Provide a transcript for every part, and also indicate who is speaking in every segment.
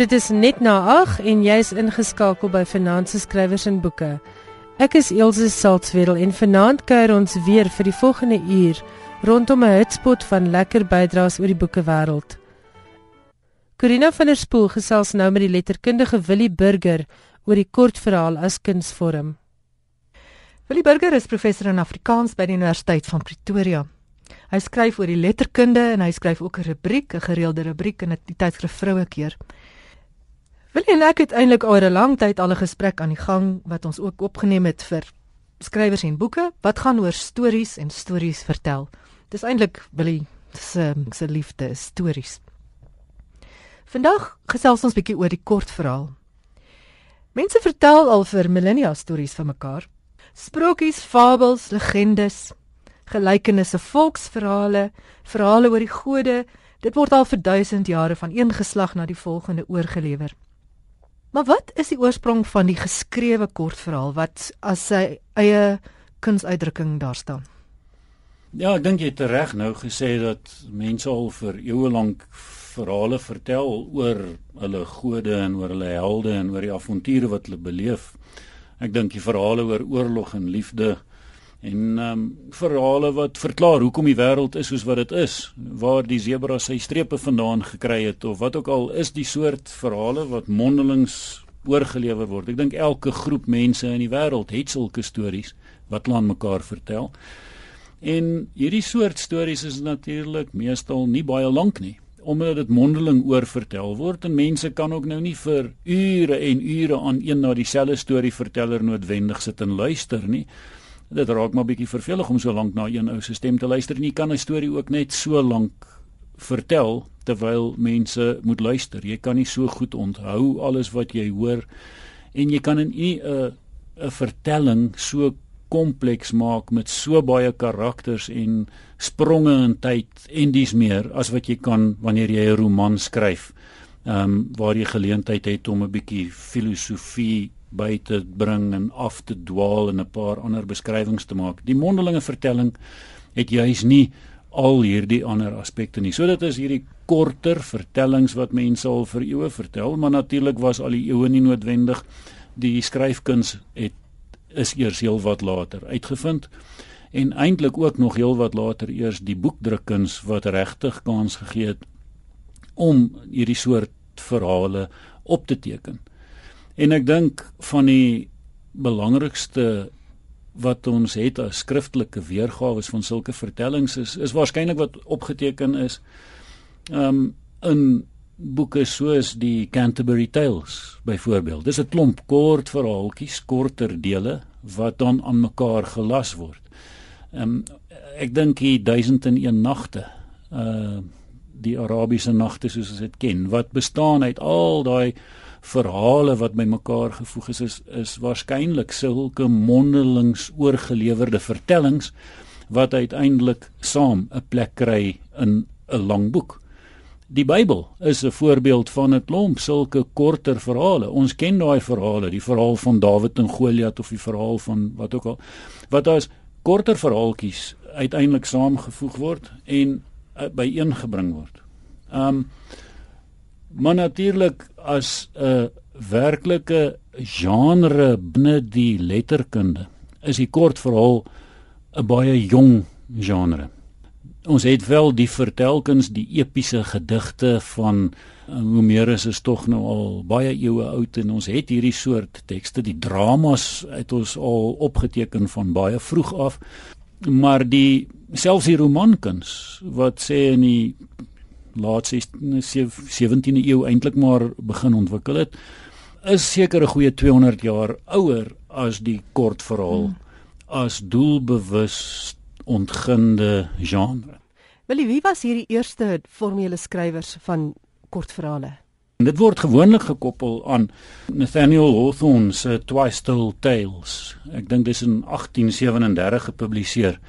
Speaker 1: Dit is net na 8 en jy's ingeskakel by Finansies Skrywers en Boeke. Ek is Elsje Salzwetel en vanaand kuier ons weer vir die volgende uur rondom 'n hotspot van lekker bydraes oor die boekewêreld. Corina van der Spool gesels nou met die letterkundige Willie Burger oor die kortverhaal as kunsvorm.
Speaker 2: Willie Burger is professor in Afrikaans by die Universiteit van Pretoria. Hy skryf oor die letterkunde en hy skryf ook 'n rubriek, 'n gereelde rubriek in die tydskrif Vrouekeer. Wil en ek het eintlik al 'n lang tyd al 'n gesprek aan die gang wat ons ook opgeneem het vir skrywers en boeke wat gaan oor stories en stories vertel. Dis eintlik Willie se se liefde stories. Vandag gesels ons bietjie oor die kortverhaal. Mense vertel al vir millennia stories van mekaar. Sprokies, fabels, legendes, gelykenisse, volksverhale, verhale oor die gode, dit word al vir duisend jare van een geslag na die volgende oorgelewer. Maar wat is die oorsprong van die geskrewe kortverhaal wat as sy eie kunsuitdrukking daar staan?
Speaker 3: Ja, ek dink jy het reg nou gesê dat mense al vir eeue lank verhale vertel oor hulle gode en oor hulle helde en oor die avonture wat hulle beleef. Ek dink die verhale oor oorlog en liefde en um, verhale wat verklaar hoekom die wêreld is soos wat dit is, waar die sebra sy strepe vandaan gekry het of wat ook al is die soort verhale wat mondelings oorgelewer word. Ek dink elke groep mense in die wêreld het sulke stories wat hulle aan mekaar vertel. En hierdie soort stories is natuurlik meestal nie baie lank nie omdat dit mondeling oorvertel word en mense kan ook nou nie vir ure en ure aan een na dieselfde storie verteller noodwendig sit en luister nie dit raak maar bietjie vervelig om so lank na een ou se stem te luister en jy kan 'n storie ook net so lank vertel terwyl mense moet luister. Jy kan nie so goed onthou alles wat jy hoor en jy kan nie 'n 'n vertelling so kompleks maak met so baie karakters en spronge in tyd en dis meer as wat jy kan wanneer jy 'n roman skryf. Ehm um, waar jy geleentheid het om 'n bietjie filosofie by te bring en af te dwaal en 'n paar ander beskrywings te maak. Die mondelinge vertelling het juis nie al hierdie ander aspekte nie. So dit is hierdie korter vertellings wat mense al vir eeue vertel, maar natuurlik was al die eeue nie noodwendig die skryfkuns het is eers heel wat later uitgevind en eintlik ook nog heel wat later eers die boekdrukkuns wat regtig kans gegee het om hierdie soort verhale op te teken. En ek dink van die belangrikste wat ons het as skriftelike weergawe van sulke vertellings is is waarskynlik wat opgeteken is um in boeke soos die Canterbury Tales byvoorbeeld. Dis 'n klomp kort verhaaltjies, korter dele wat dan aan mekaar gelas word. Um ek dink die 1001 nagte uh die Arabiese nagte soos ons dit ken wat bestaan uit al daai verhale wat bymekaar gevoeg is is, is waarskynlik sulke mondelings oorgelewerde vertellings wat uiteindelik saam 'n plek kry in 'n lang boek. Die Bybel is 'n voorbeeld van 'n klomp sulke korter verhale. Ons ken daai verhale, die verhaal van Dawid en Goliat of die verhaal van wat ook al wat as korter verhaaltjies uiteindelik saamgevoeg word en uh, byeengebring word. Um Maar natuurlik as 'n werklike genre binne die letterkunde is die kortverhaal 'n baie jong genre. Ons het wel die vertelkuns, die epiese gedigte van eh, Homerus is tog nou al baie eeue oud en ons het hierdie soort tekste, die dramas het ons al opgeteken van baie vroeg af. Maar die selfs die romankuns wat sê in die laat 17de eeu eintlik maar begin ontwikkel het is seker 'n goeie 200 jaar ouer as die kortverhaal hmm. as doelbewus ontginde genre.
Speaker 2: Willie, wie was hierdie eerste formele skrywers van kortverhale?
Speaker 3: Dit word gewoonlik gekoppel aan Nathaniel Hawthorne se Twice Told Tales. Ek dink dis in 1837 gepubliseer.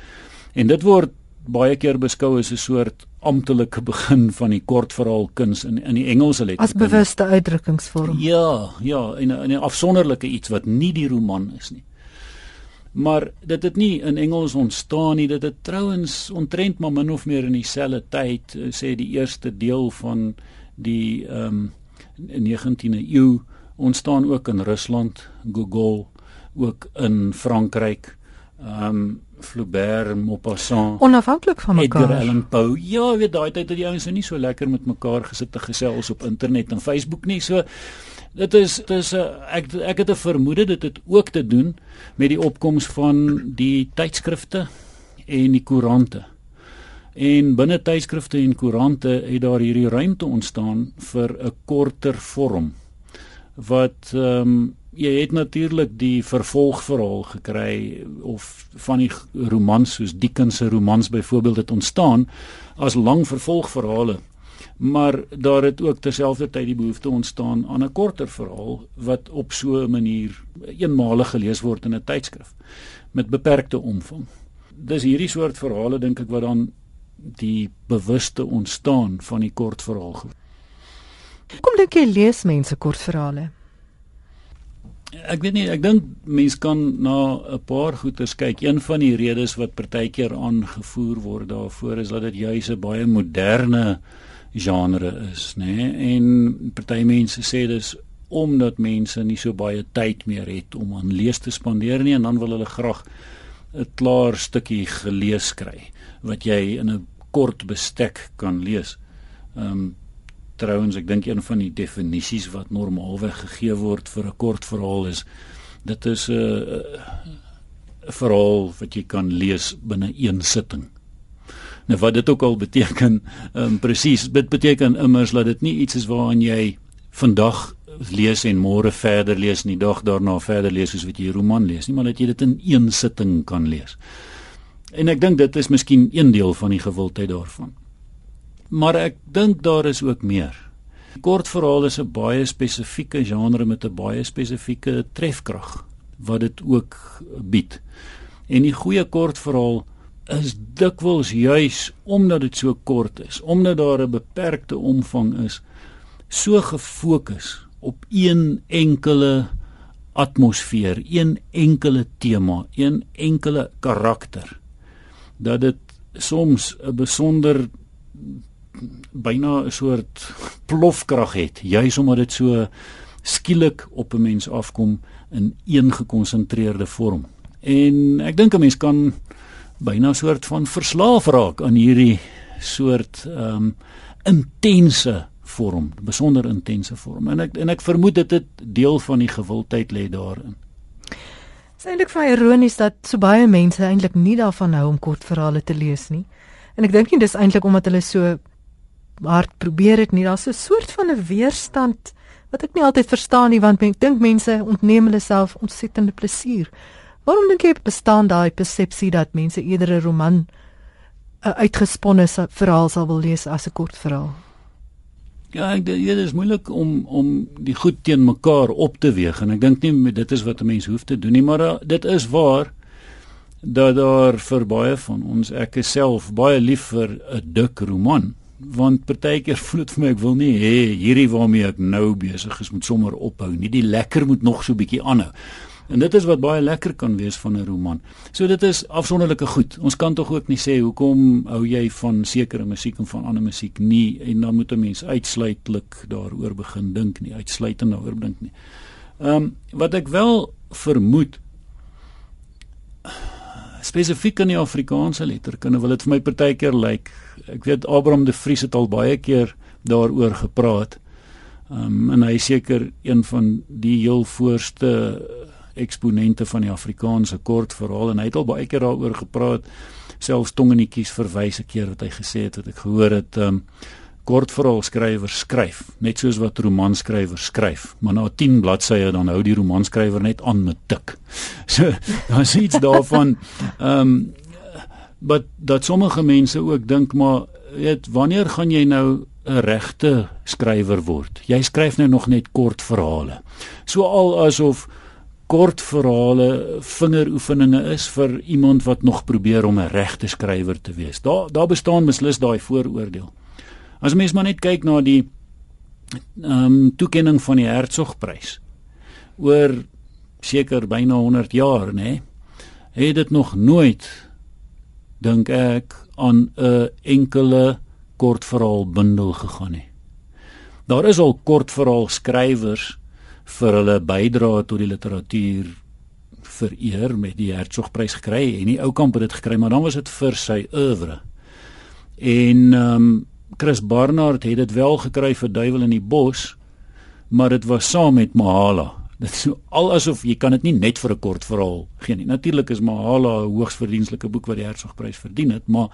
Speaker 3: En dit word baie keer beskou as 'n soort amptelike begin van die kortverhaal kuns in in die Engelse letterkunde.
Speaker 2: As bewuste uitdrukkingsvorm.
Speaker 3: Ja, ja, en 'n afsonderlike iets wat nie die roman is nie. Maar dit het nie in Engels ontstaan nie, dit het trouens ontrent maar min of meer in dieselfde tyd, eh, sê die eerste deel van die ehm um, 19de eeu ontstaan ook in Rusland, Gogol ook in Frankryk. Ehm um, Flaubert, Maupassant,
Speaker 2: onafhanklik van mekaar.
Speaker 3: Edgar Allan Poe. Ja, weet daai tyd het die ouens nou nie so lekker met mekaar gesit te gesels op internet en Facebook nie. So dit is dit is uh, ek ek het 'n vermoede dit het ook te doen met die opkoms van die tydskrifte en die koerante. En binne tydskrifte en koerante het daar hierdie ruimte ontstaan vir 'n korter vorm wat ehm um, jy het natuurlik die vervolgverhaal gekry of van die romans soos Dickens se romans byvoorbeeld het ontstaan as lang vervolgverhale maar daar het ook terselfdertyd die behoefte ontstaan aan 'n korter verhaal wat op so 'n manier eenmalig gelees word in 'n tydskrif met beperkte omvang. Dis hierdie soort verhale dink ek wat dan die bewuste ontstaan van die kortverhaal.
Speaker 2: Kom dink jy lees mense kortverhale?
Speaker 3: Ek weet nie, ek dink mense kan na 'n paar goeters kyk. Een van die redes wat partykeer aangevoer word daarvoor is dat dit juis 'n baie moderne genre is, nê? Nee? En party mense sê dis omdat mense nie so baie tyd meer het om aan lees te spandeer nie en dan wil hulle graag 'n klaar stukkie gelees kry wat jy in 'n kort bestek kan lees. Ehm um, trouens ek dink een van die definisies wat normaalweg gegee word vir 'n kort verhaal is dit is 'n 'n verhaal wat jy kan lees binne een sitting. Nou wat dit ook al beteken, um, presies, dit beteken immers dat dit nie iets is waaraan jy vandag lees en môre verder lees en die dag daarna verder lees soos wat jy 'n roman lees nie, maar dat jy dit in een sitting kan lees. En ek dink dit is miskien een deel van die gewildheid daarvan maar ek dink daar is ook meer. Kortverhaal is 'n baie spesifieke genre met 'n baie spesifieke trefkrag wat dit ook bied. En die goeie kortverhaal is dikwels juis omdat dit so kort is, omdat daar 'n beperkte omvang is, so gefokus op een enkele atmosfeer, een enkele tema, een enkele karakter dat dit soms 'n besonder byna 'n soort plofkrag het juis omdat dit so skielik op 'n mens afkom in een gekonsentreerde vorm. En ek dink 'n mens kan byna 'n soort van verslaaf raak aan hierdie soort ehm um, intense vorm, besonder intense vorm. En ek en ek vermoed dit het deel van die gewildheid lê daarin.
Speaker 2: Dit is eintlik vir ironies dat so baie mense eintlik nie daarvan hou om kortverhale te lees nie. En ek dink nie dis eintlik omdat hulle so hard probeer dit nie. Daar's 'n soort van 'n weerstand wat ek nie altyd verstaan nie want ek dink mense ontneem hulle self ontsettende plesier. Waarom dink jy bestaan daai persepsie dat mense eerder 'n roman 'n uitgesponne verhaal sal wil lees as 'n kort verhaal?
Speaker 3: Ja, ek dit is moeilik om om die goed teen mekaar op te weeg en ek dink nie dit is wat 'n mens hoef te doen nie, maar uh, dit is waar dat daar vir baie van ons ek is self baie lief vir 'n dik roman want partykeer voel dit vir my ek wil nie hê hierdie waarmee ek nou besig is moet sommer ophou nie. Die lekker moet nog so bietjie aanhou. En dit is wat baie lekker kan wees van 'n roman. So dit is afsonderlike goed. Ons kan tog ook nie sê hoekom hou jy van sekere musiek en van ander musiek nie? En dan moet 'n mens uitsluitlik daaroor begin dink nie uitsluitend daaroor dink nie. Ehm um, wat ek wel vermoed spesifiek in die Afrikaanse letterkunde wil dit vir my partykeer lyk. Ek weet Abraham de Vries het al baie keer daaroor gepraat. Um, en hy is seker een van die heel voorste eksponente van die Afrikaanse kortverhaal en hy het al baie keer daaroor gepraat. Selfs tongenetjies verwys 'n keer wat hy gesê het wat ek gehoor het. Um, kortverhaalskrywer skryf, net soos wat romanskrywer skryf, maar na 10 bladsye dan hou die romanskrywer net aan met tik. So, daar's iets daarvan ehm um, wat dat sommige mense ook dink maar weet wanneer gaan jy nou 'n regte skrywer word? Jy skryf nou nog net kortverhale. So al asof kortverhale vingeroefeninge is vir iemand wat nog probeer om 'n regte skrywer te wees. Daar daar bestaan beslis daai vooroordeel. As mens maar net kyk na die ehm um, toekenning van die Hertzogprys oor seker byna 100 jaar, nê? Het dit nog nooit dink ek aan 'n enkele kortverhaal bundel gegaan nie. Daar is al kortverhaal skrywers vir hulle bydrae tot die literatuur vereer met die Hertzogprys gekry en die Oukamp het dit gekry, maar dan was dit vir sy oeuvre. En ehm um, Chris Barnard het dit wel gekry vir Duiwel in die Bos, maar dit was saam met Mahala. Dit is al asof jy kan dit nie net vir 'n kort verhaal gee nie. Natuurlik is Mahala 'n hoogs verdienstelike boek wat die Hertzogprys verdien het, maar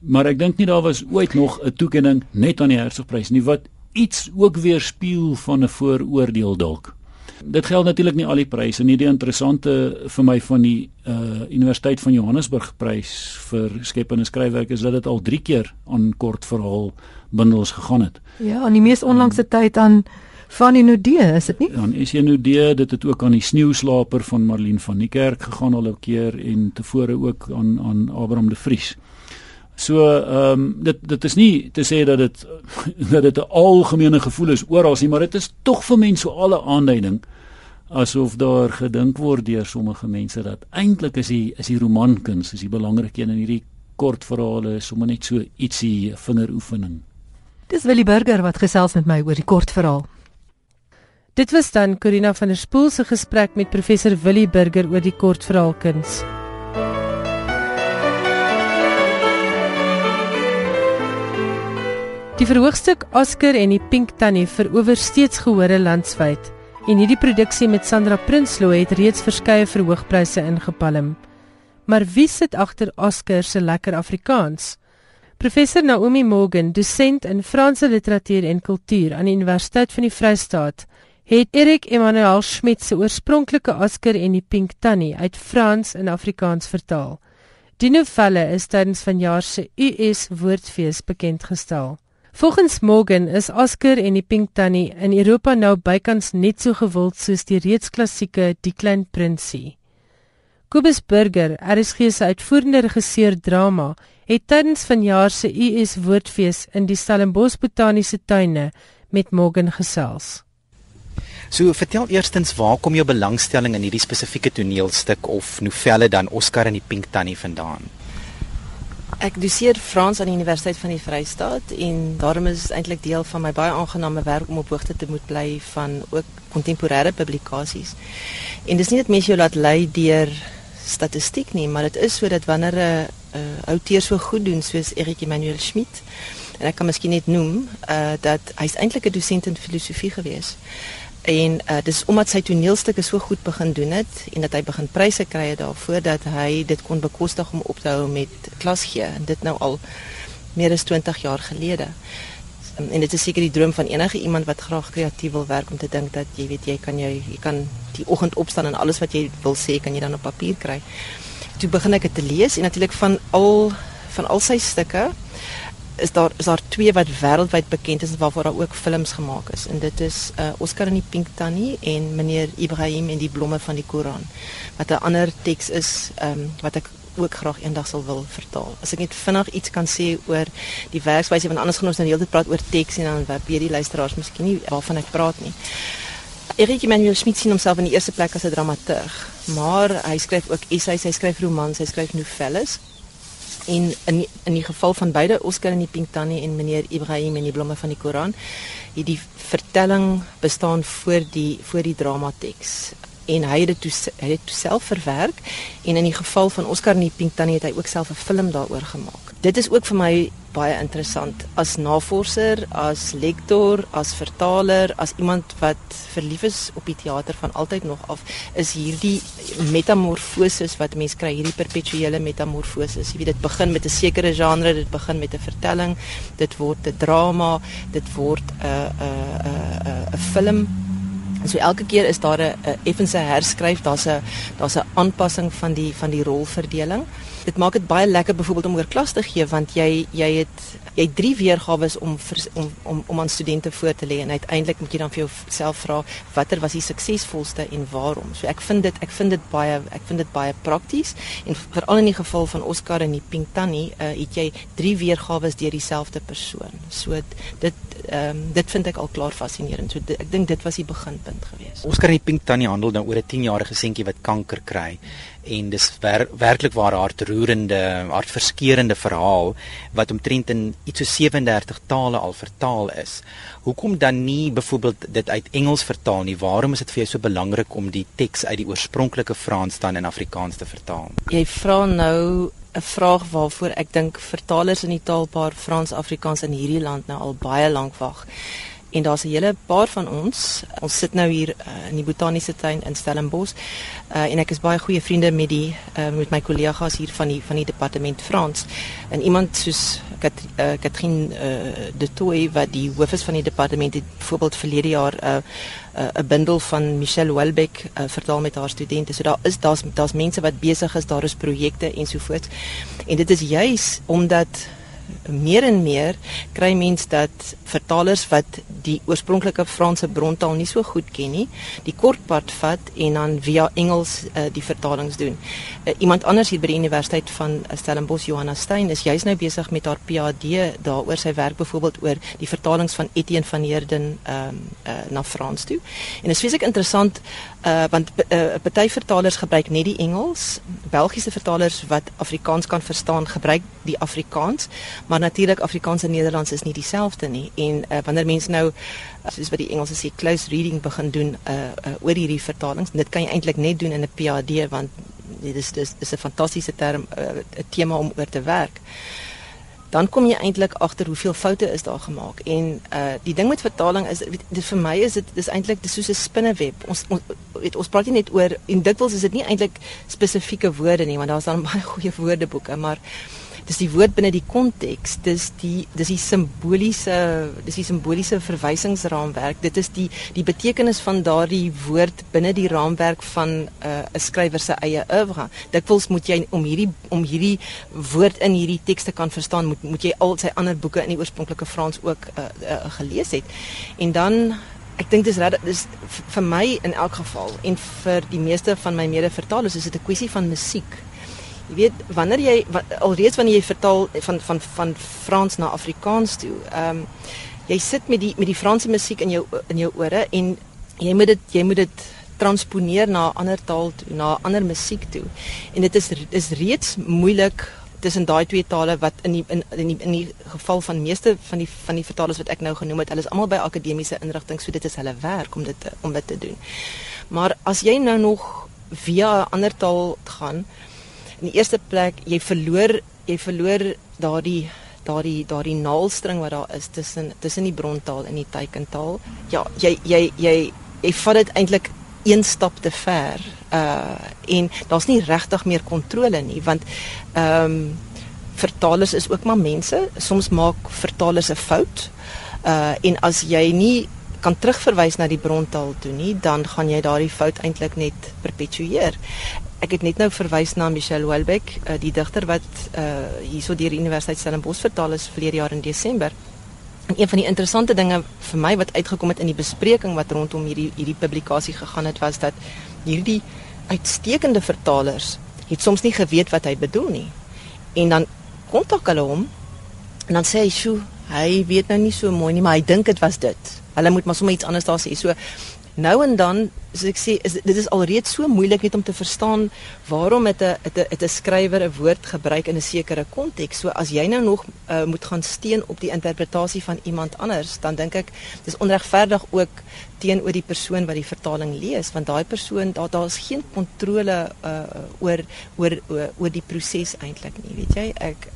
Speaker 3: maar ek dink nie daar was ooit nog 'n toekenning net aan die Hertzogprys nie wat iets ook weer spieël van 'n vooroordeel dalk. Dit geld natuurlik nie al die pryse nie. Die interessante vir my van die uh Universiteit van Johannesburg prys vir skepende skryfwerk is dat dit al 3 keer aan kort verhaal bundels gegaan het.
Speaker 2: Ja, in die mees onlangse um, tyd aan van Inudee, is dit nie?
Speaker 3: Dan is Inudee, dit het ook aan die sneeuslaper van Marlene van die Kerk gegaan al 'n keer en tevore ook aan aan Abraham de Vries. So ehm um, dit dit is nie te sê dat dit dat dit 'n algemene gevoel is oral nie, maar dit is tog vir mense so alle aanduiding asof daar gedink word deur sommige mense dat eintlik is die is die romankuns is die belangrike een in hierdie kort verhale is sommer net so ietsie vingeroefening.
Speaker 2: Dis Willie Burger wat gesels met my oor die kort verhaal.
Speaker 1: Dit was dan Corina van der Spool se gesprek met professor Willie Burger oor die kortverhaalkuns. Die verhoogstuk Oscar en die Pink Tannie verower steeds gehore landwyd en hierdie produksie met Sandra Prinsloo het reeds verskeie verhoogpryse ingepalm. Maar wie sit agter Oscar se lekker Afrikaans? Professor Naomi Morgan, dosent in Franse literatuur en kultuur aan die Universiteit van die Vrystaat, het Erik Emmanuel Schmidt se oorspronklike Oscar en die Pink Tannie uit Frans in Afrikaans vertaal. Die novelle is tydens vanjaar se US Woordfees bekend gestel. Volgens Morgan is Oscar en die Pink Tannie in Europa nou bykans net so gewild soos die reeds klassieke Die Klein Prinsie. Kobus Burger, RSG se uitvoerende regisseur drama, het tydens vanjaar se US Woordfees in die Stellenbosch Botaniese Tuine met Morgan gesels.
Speaker 4: So vertel eerstens waar kom jou belangstelling in hierdie spesifieke toneelstuk of novelle dan Oscar en die Pink Tannie vandaan?
Speaker 5: Ek doseer Frans aan die Universiteit van die Vrystaat en daarom is eintlik deel van my baie aangename werk om op hoogte te moet bly van ook kontemporêre publikasies. En dis nie net mense jou laat lei deur statistiek nie, maar dit is sodat wanneer 'n uh, outeur so goed doen soos Erik Emmanuel Schmidt en ek kan miskien net noem uh, dat hy's eintlik 'n dosent in filosofie gewees en uh, dis omdat sy toneelstukke so goed begin doen het en dat hy begin pryse kry daarvoor dat hy dit kon bekostig om op te hou met klas gee en dit nou al meer as 20 jaar gelede. Um, en dit is seker die droom van enige iemand wat graag kreatief wil werk om te dink dat jy weet jy kan jy, jy kan die oggend opstaan en alles wat jy wil sê kan jy dan op papier kry. Toe begin ek dit te lees en natuurlik van al van al sy stukke is daar is daar twee wat wêreldwyd bekend is waarvoor daar ook films gemaak is en dit is uh, Oscar en die Pink Tannie en meneer Ibrahim en die blomme van die Koran wat 'n ander teks is um, wat ek ook graag eendag sal wil vertaal. As ek net vinnig iets kan sê oor die werkswyse want anders gaan ons nou heeltyd praat oor teks en dan weet die luisteraars miskien nie waarvan ek praat nie. Erik Emmanuel Schmidt sien homself in die eerste plek as 'n dramaturg, maar hy skryf ook essays, hy skryf romans, hy skryf novelles en in in die geval van beide Oscar en die Pink Tannie en meneer Ibrahim en die blomme van die Koran hierdie vertelling bestaan voor die voor die dramateks en hy het dit toe hy het toe self verwerk en in die geval van Oscar en die Pink Tannie het hy ook self 'n film daaroor gemaak. Dit is ook vir my baie interessant as navorser, as lektor, as vertaler, as iemand wat verlief is op die teater van altyd nog af, is hierdie metamorfoses wat mense kry, hierdie perpetuele metamorfoses. Jy weet dit begin met 'n sekere genre, dit begin met 'n vertelling, dit word 'n drama, dit word 'n 'n 'n 'n film En so elke keer is daar 'n effense herskryf, daar's 'n daar's 'n aanpassing van die van die rolverdeling. Dit maak dit baie lekker byvoorbeeld om oor klas te gee want jy jy het jy het drie weergawe om om om om aan studente voor te lê en uiteindelik moet jy dan vir jouself vra watter was die suksesvolste en waarom. So ek vind dit ek vind dit baie ek vind dit baie prakties en veral in die geval van Oscar en die Pink Tannie uh, het jy drie weergawe deur dieselfde persoon. So dit ehm um, dit vind ek al klaar fascinerend. So dit, ek dink dit was die beginpunt geweest.
Speaker 4: Oscar en die Pink Tannie handel nou oor 'n 10-jarige seentjie wat kanker kry en dis wer werklik waar hartroerende, hartverskeurende verhaal wat omtrent in iets so 37 tale al vertaal is. Hoekom dan nie byvoorbeeld dit uit Engels vertaal nie? Waarom is dit vir jou so belangrik om die teks uit die oorspronklike Frans dan in Afrikaans te vertaal?
Speaker 5: Jy vra nou 'n vraag waarvoor ek dink vertalers in die taalpaar Frans-Afrikaans in hierdie land nou al baie lank wag. En daar's 'n hele paar van ons. Ons sit nou hier uh, in die botaniese tuin in Stellenbosch. Uh, en ek is baie goeie vriende met die uh, met my kollegas hier van die van die departement Frans. En iemand soos Kat, uh, Katrin uh, de Toey wat die hoof is van die departement het byvoorbeeld verlede jaar 'n uh, 'n uh, bundel van Michelle Welbeck uh, vertaal met haar studente. So daar is daar's daar's mense wat besig is, daar is projekte ensovoorts. En dit is juis omdat meer en meer kry mens dat vertalers wat die oorspronklike Franse brontaal nie so goed ken nie, die kortpad vat en dan via Engels uh, die vertalings doen. Uh, iemand anders hier by die Universiteit van Stellenbosch, Johanna Stein, is juis nou besig met haar PhD daaroor sy werk byvoorbeeld oor die vertalings van Etienne van Heerden um, uh, na Frans toe. En dit is feeslik interessant uh, want 'n uh, party vertalers gebruik net die Engels. Belgiese vertalers wat Afrikaans kan verstaan, gebruik die Afrikaans, maar natuurlik Afrikaans en Nederlands is nie dieselfde nie. En uh, wanneer mense nou soos wat die Engelse sê close reading begin doen uh, uh oor hierdie vertalings, dit kan jy eintlik net doen in 'n PhD want dit is dis is 'n fantastiese term 'n uh, tema om oor te werk. Dan kom jy eintlik agter hoeveel foute is daar gemaak. En uh die ding met vertaling is dit vir my is dit dis eintlik dis soos 'n spinneweb. Ons ons weet ons praat nie net oor en dikwels is dit nie eintlik spesifieke woorde nie want daar's dan baie goeie woordeboeke maar dis die woord binne die konteks. Dis die dis die simboliese dis die simboliese verwysingsraamwerk. Dit is die die betekenis van daardie woord binne die raamwerk van uh, 'n uh, skrywer se eie oeuvre. Dikwels moet jy om hierdie om hierdie woord in hierdie tekste kan verstaan moet moet jy al sy ander boeke in die oorspronklike Frans ook uh, uh, gelees het. En dan Ek dink dis reg dis vir my in elk geval en vir die meeste van my mede-vertalers is dit 'n kwessie van musiek. Jy weet wanneer jy alreeds wanneer jy vertaal van van van Frans na Afrikaans toe. Ehm um, jy sit met die met die Franse musiek in jou in jou ore en jy moet dit jy moet dit transponeer na 'n ander taal toe, na ander musiek toe. En dit is is reeds moeilik tussen daai twee tale wat in die in in die, in die geval van meeste van die van die vertalers wat ek nou genoem het, hulle is almal by akademiese inrigtinge, so dit is hulle werk om dit te, om dit te doen. Maar as jy nou nog via 'n ander taal gaan, in die eerste plek jy verloor jy verloor daardie daardie daardie naalstring wat daar is tussen tussen die brontaal en die teikentaal. Ja, jy jy jy jy vat dit eintlik een stap te ver. Uh en daar's nie regtig meer kontrole nie want ehm um, vertalers is ook maar mense. Soms maak vertalers 'n fout. Uh en as jy nie kan terugverwys na die brontaal toe nie, dan gaan jy daardie fout eintlik net perpetueer ek het net nou verwys na Michelle Welbeck, uh, die digter wat uh hierso deur die Universiteit Stellenbosch vertaal is verlede jaar in Desember. En een van die interessante dinge vir my wat uitgekom het in die bespreking wat rondom hierdie hierdie publikasie gegaan het was dat hierdie uitstekende vertalers het soms nie geweet wat hy bedoel nie. En dan kontak hulle hom en dan sê hy, "Sjoe, hy weet nou nie so mooi nie, maar hy dink dit was dit." Hulle moet maar sommer iets anders daar sê. So nou en dan soos ek sê is dit is alreeds so moeilik net om te verstaan waarom het 'n het 'n het 'n skrywer 'n woord gebruik in 'n sekere konteks. So as jy nou nog uh, moet gaan steun op die interpretasie van iemand anders, dan dink ek dis onregverdig ook teenoor die persoon wat die vertaling lees, want daai persoon daar daar's geen kontrole uh, oor oor oor oor die proses eintlik nie, weet jy? Ek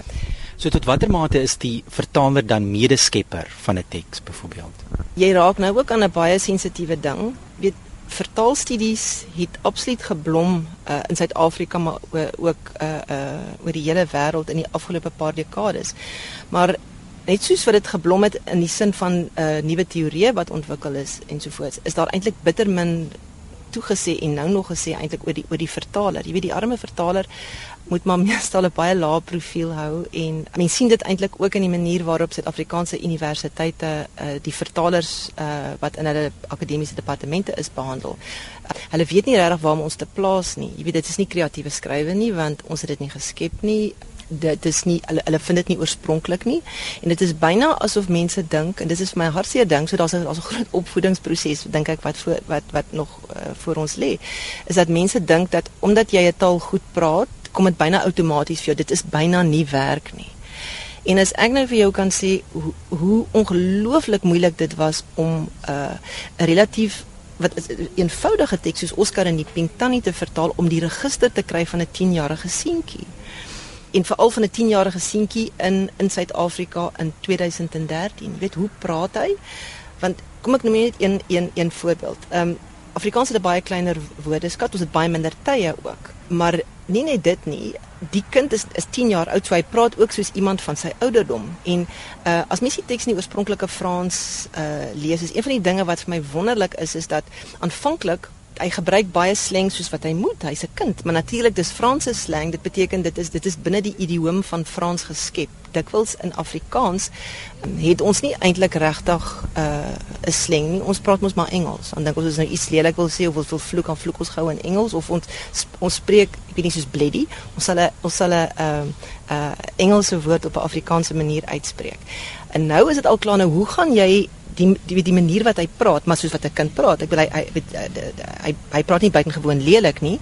Speaker 4: So tot watter mate is die vertaler dan medeskepper van 'n teks byvoorbeeld?
Speaker 5: Jy raak nou ook aan 'n baie sensitiewe ding. Weet vertaalstudies het absoluut geblom uh, in Suid-Afrika maar ook uh, uh, oor die hele wêreld in die afgelope paar dekades. Maar net soos wat dit geblom het in die sin van uh, nuwe teorieë wat ontwikkel is ensovoorts, is daar eintlik bitter min toegesê en nou nog gesê eintlik oor die oor die vertaler. Jy weet die arme vertaler moet maar meestal 'n baie lae profiel hou en mense sien dit eintlik ook in die manier waarop Suid-Afrikaanse universiteite uh, die vertalers uh, wat in hulle akademiese departemente is behandel. Uh, hulle weet nie regtig waar om ons te plaas nie. Jy weet dit is nie kreatiewe skrywe nie want ons het dit nie geskep nie. Dit is nie hulle hulle vind dit nie oorspronklik nie. En dit is byna asof mense dink en dit is my hartseer ding so daar's 'n daar's 'n groot opvoedingsproses dink ek wat voor wat wat nog uh, voor ons lê. Is dat mense dink dat omdat jy 'n taal goed praat kom dit byna outomaties vir jou. Dit is byna nie werk nie. En as ek nou vir jou kan sê hoe, hoe ongelooflik moeilik dit was om 'n uh, relatief wat 'n eenvoudige teks soos Oscar en die Pink Tannie te vertaal om die register te kry van 'n 10-jarige seentjie. En veral van 'n 10-jarige seentjie in in Suid-Afrika in 2013. Jy weet hoe praat hy? Want kom ek noem net een een een voorbeeld. Ehm um, Afrikaans het 'n baie kleiner woordeskat, ons het baie minder tye ook. Maar nie net dit nie, die kind is is 10 jaar oud, so hy praat ook soos iemand van sy ouderdom. En uh as mens die teks in die oorspronklike Frans uh lees, is een van die dinge wat vir my wonderlik is is dat aanvanklik hy gebruik baie slang soos wat hy moet. Hy's 'n kind, maar natuurlik dis Franse slang. Dit beteken dit is dit is binne die idioom van Frans geskep. Dikwels in Afrikaans um, het ons nie eintlik regtig 'n uh, slang nie. Ons praat mos maar Engels. Dan dink ons as nou iets lelik wil sê of ons wil vloek aan vloek ons gou in Engels of ons ons spreek, ek weet nie soos bleddy. Ons sal 'n ons sal 'n uh, uh, Engelse woord op 'n Afrikaanse manier uitspreek. En nou is dit al klaar nou, hoe gaan jy die die die manier wat hy praat, maar soos wat 'n kind praat. Ek wil hy hy hy hy praat nie buitengewoon lelik nie.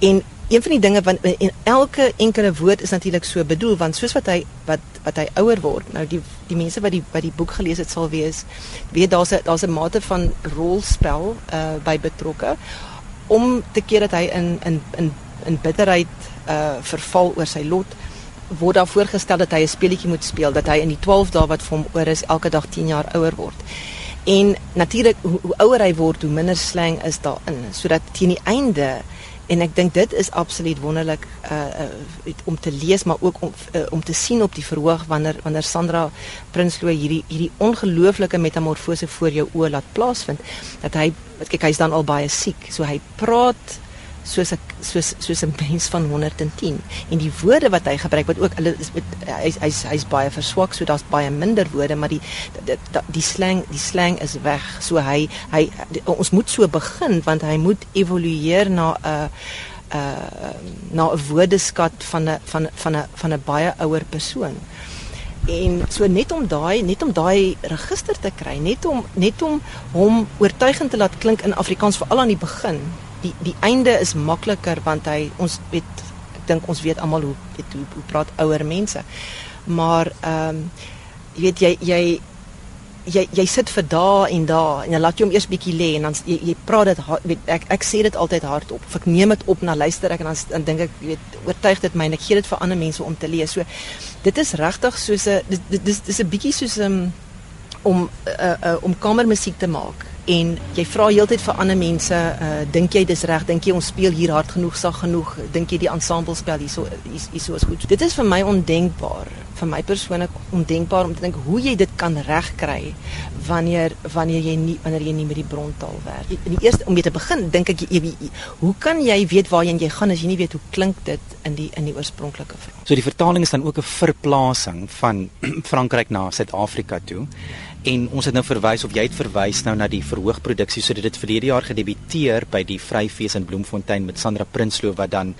Speaker 5: En een van die dinge wat en elke enkele woord is natuurlik so bedoel want soos wat hy wat wat hy ouer word. Nou die die mense wat die wat die boek gelees het sal wees, weet daar's 'n daar's 'n mate van rolspel uh by betrokke om te keer dat hy in in in in bitterheid uh verval oor sy lot word daar voorgestel dat hy 'n speletjie moet speel dat hy in die 12 dae wat vir hom oor is elke dag 10 jaar ouer word. En natuurlik hoe, hoe ouer hy word, hoe minder slang is daarin, sodat teen die einde en ek dink dit is absoluut wonderlik uh, uh om te lees maar ook om uh, om te sien op die verhoog wanneer wanneer Sandra Prinsloo hierdie hierdie ongelooflike metamorfose voor jou oë laat plaasvind dat hy kyk hy's dan al baie siek so hy praat soos 'n soos soos 'n mens van 110 en die woorde wat hy gebruik wat ook hulle is hy's hy's hy's baie verswak so daar's baie minder woorde maar die die, die slang die slang is weg. So hy hy die, ons moet so begin want hy moet evolueer na 'n uh, uh na 'n woordeskat van 'n van van 'n van 'n baie ouer persoon. En so net om daai net om daai register te kry net om net om hom oortuigend te laat klink in Afrikaans veral aan die begin die die einde is makliker want hy ons weet ek dink ons weet almal hoe weet hoe, hoe praat ouer mense. Maar ehm um, jy weet jy jy jy jy sit vir dae en dae en jy laat jy hom eers bietjie lê en dan jy, jy praat dit weet ek ek sê dit altyd hardop. Ek neem dit op na luister ek en dan dan dink ek weet oortuig dit my en ek gee dit vir ander mense om te lees. So dit is regtig soos 'n dit dis dis 'n bietjie soos 'n um, om uh, uh, om kamermusiek te maak en jy vra heeltyd vir ander mense, uh, dink jy dis reg? Dink jy ons speel hier hard genoeg, sag genoeg? Dink jy die ensemble spel hierso hierso is goed? Dit is vir my ondenkbaar, vir my persoonlik ondenkbaar om te dink hoe jy dit kan regkry wanneer wanneer jy nie wanneer jy nie met die brontaal werk. In die eerste om mee te begin, dink ek jy, jy hoe kan jy weet waarheen jy gaan as jy nie weet hoe klink dit in die in die oorspronklike vraag?
Speaker 4: So die vertaling is dan ook 'n verplasing van Frankryk na Suid-Afrika toe. En ons het nou verwys of jy het verwys nou na die verhoogproduksie sodat dit verlede jaar gedebuteer by die Vryfees in Bloemfontein met Sandra Prinsloo wat dan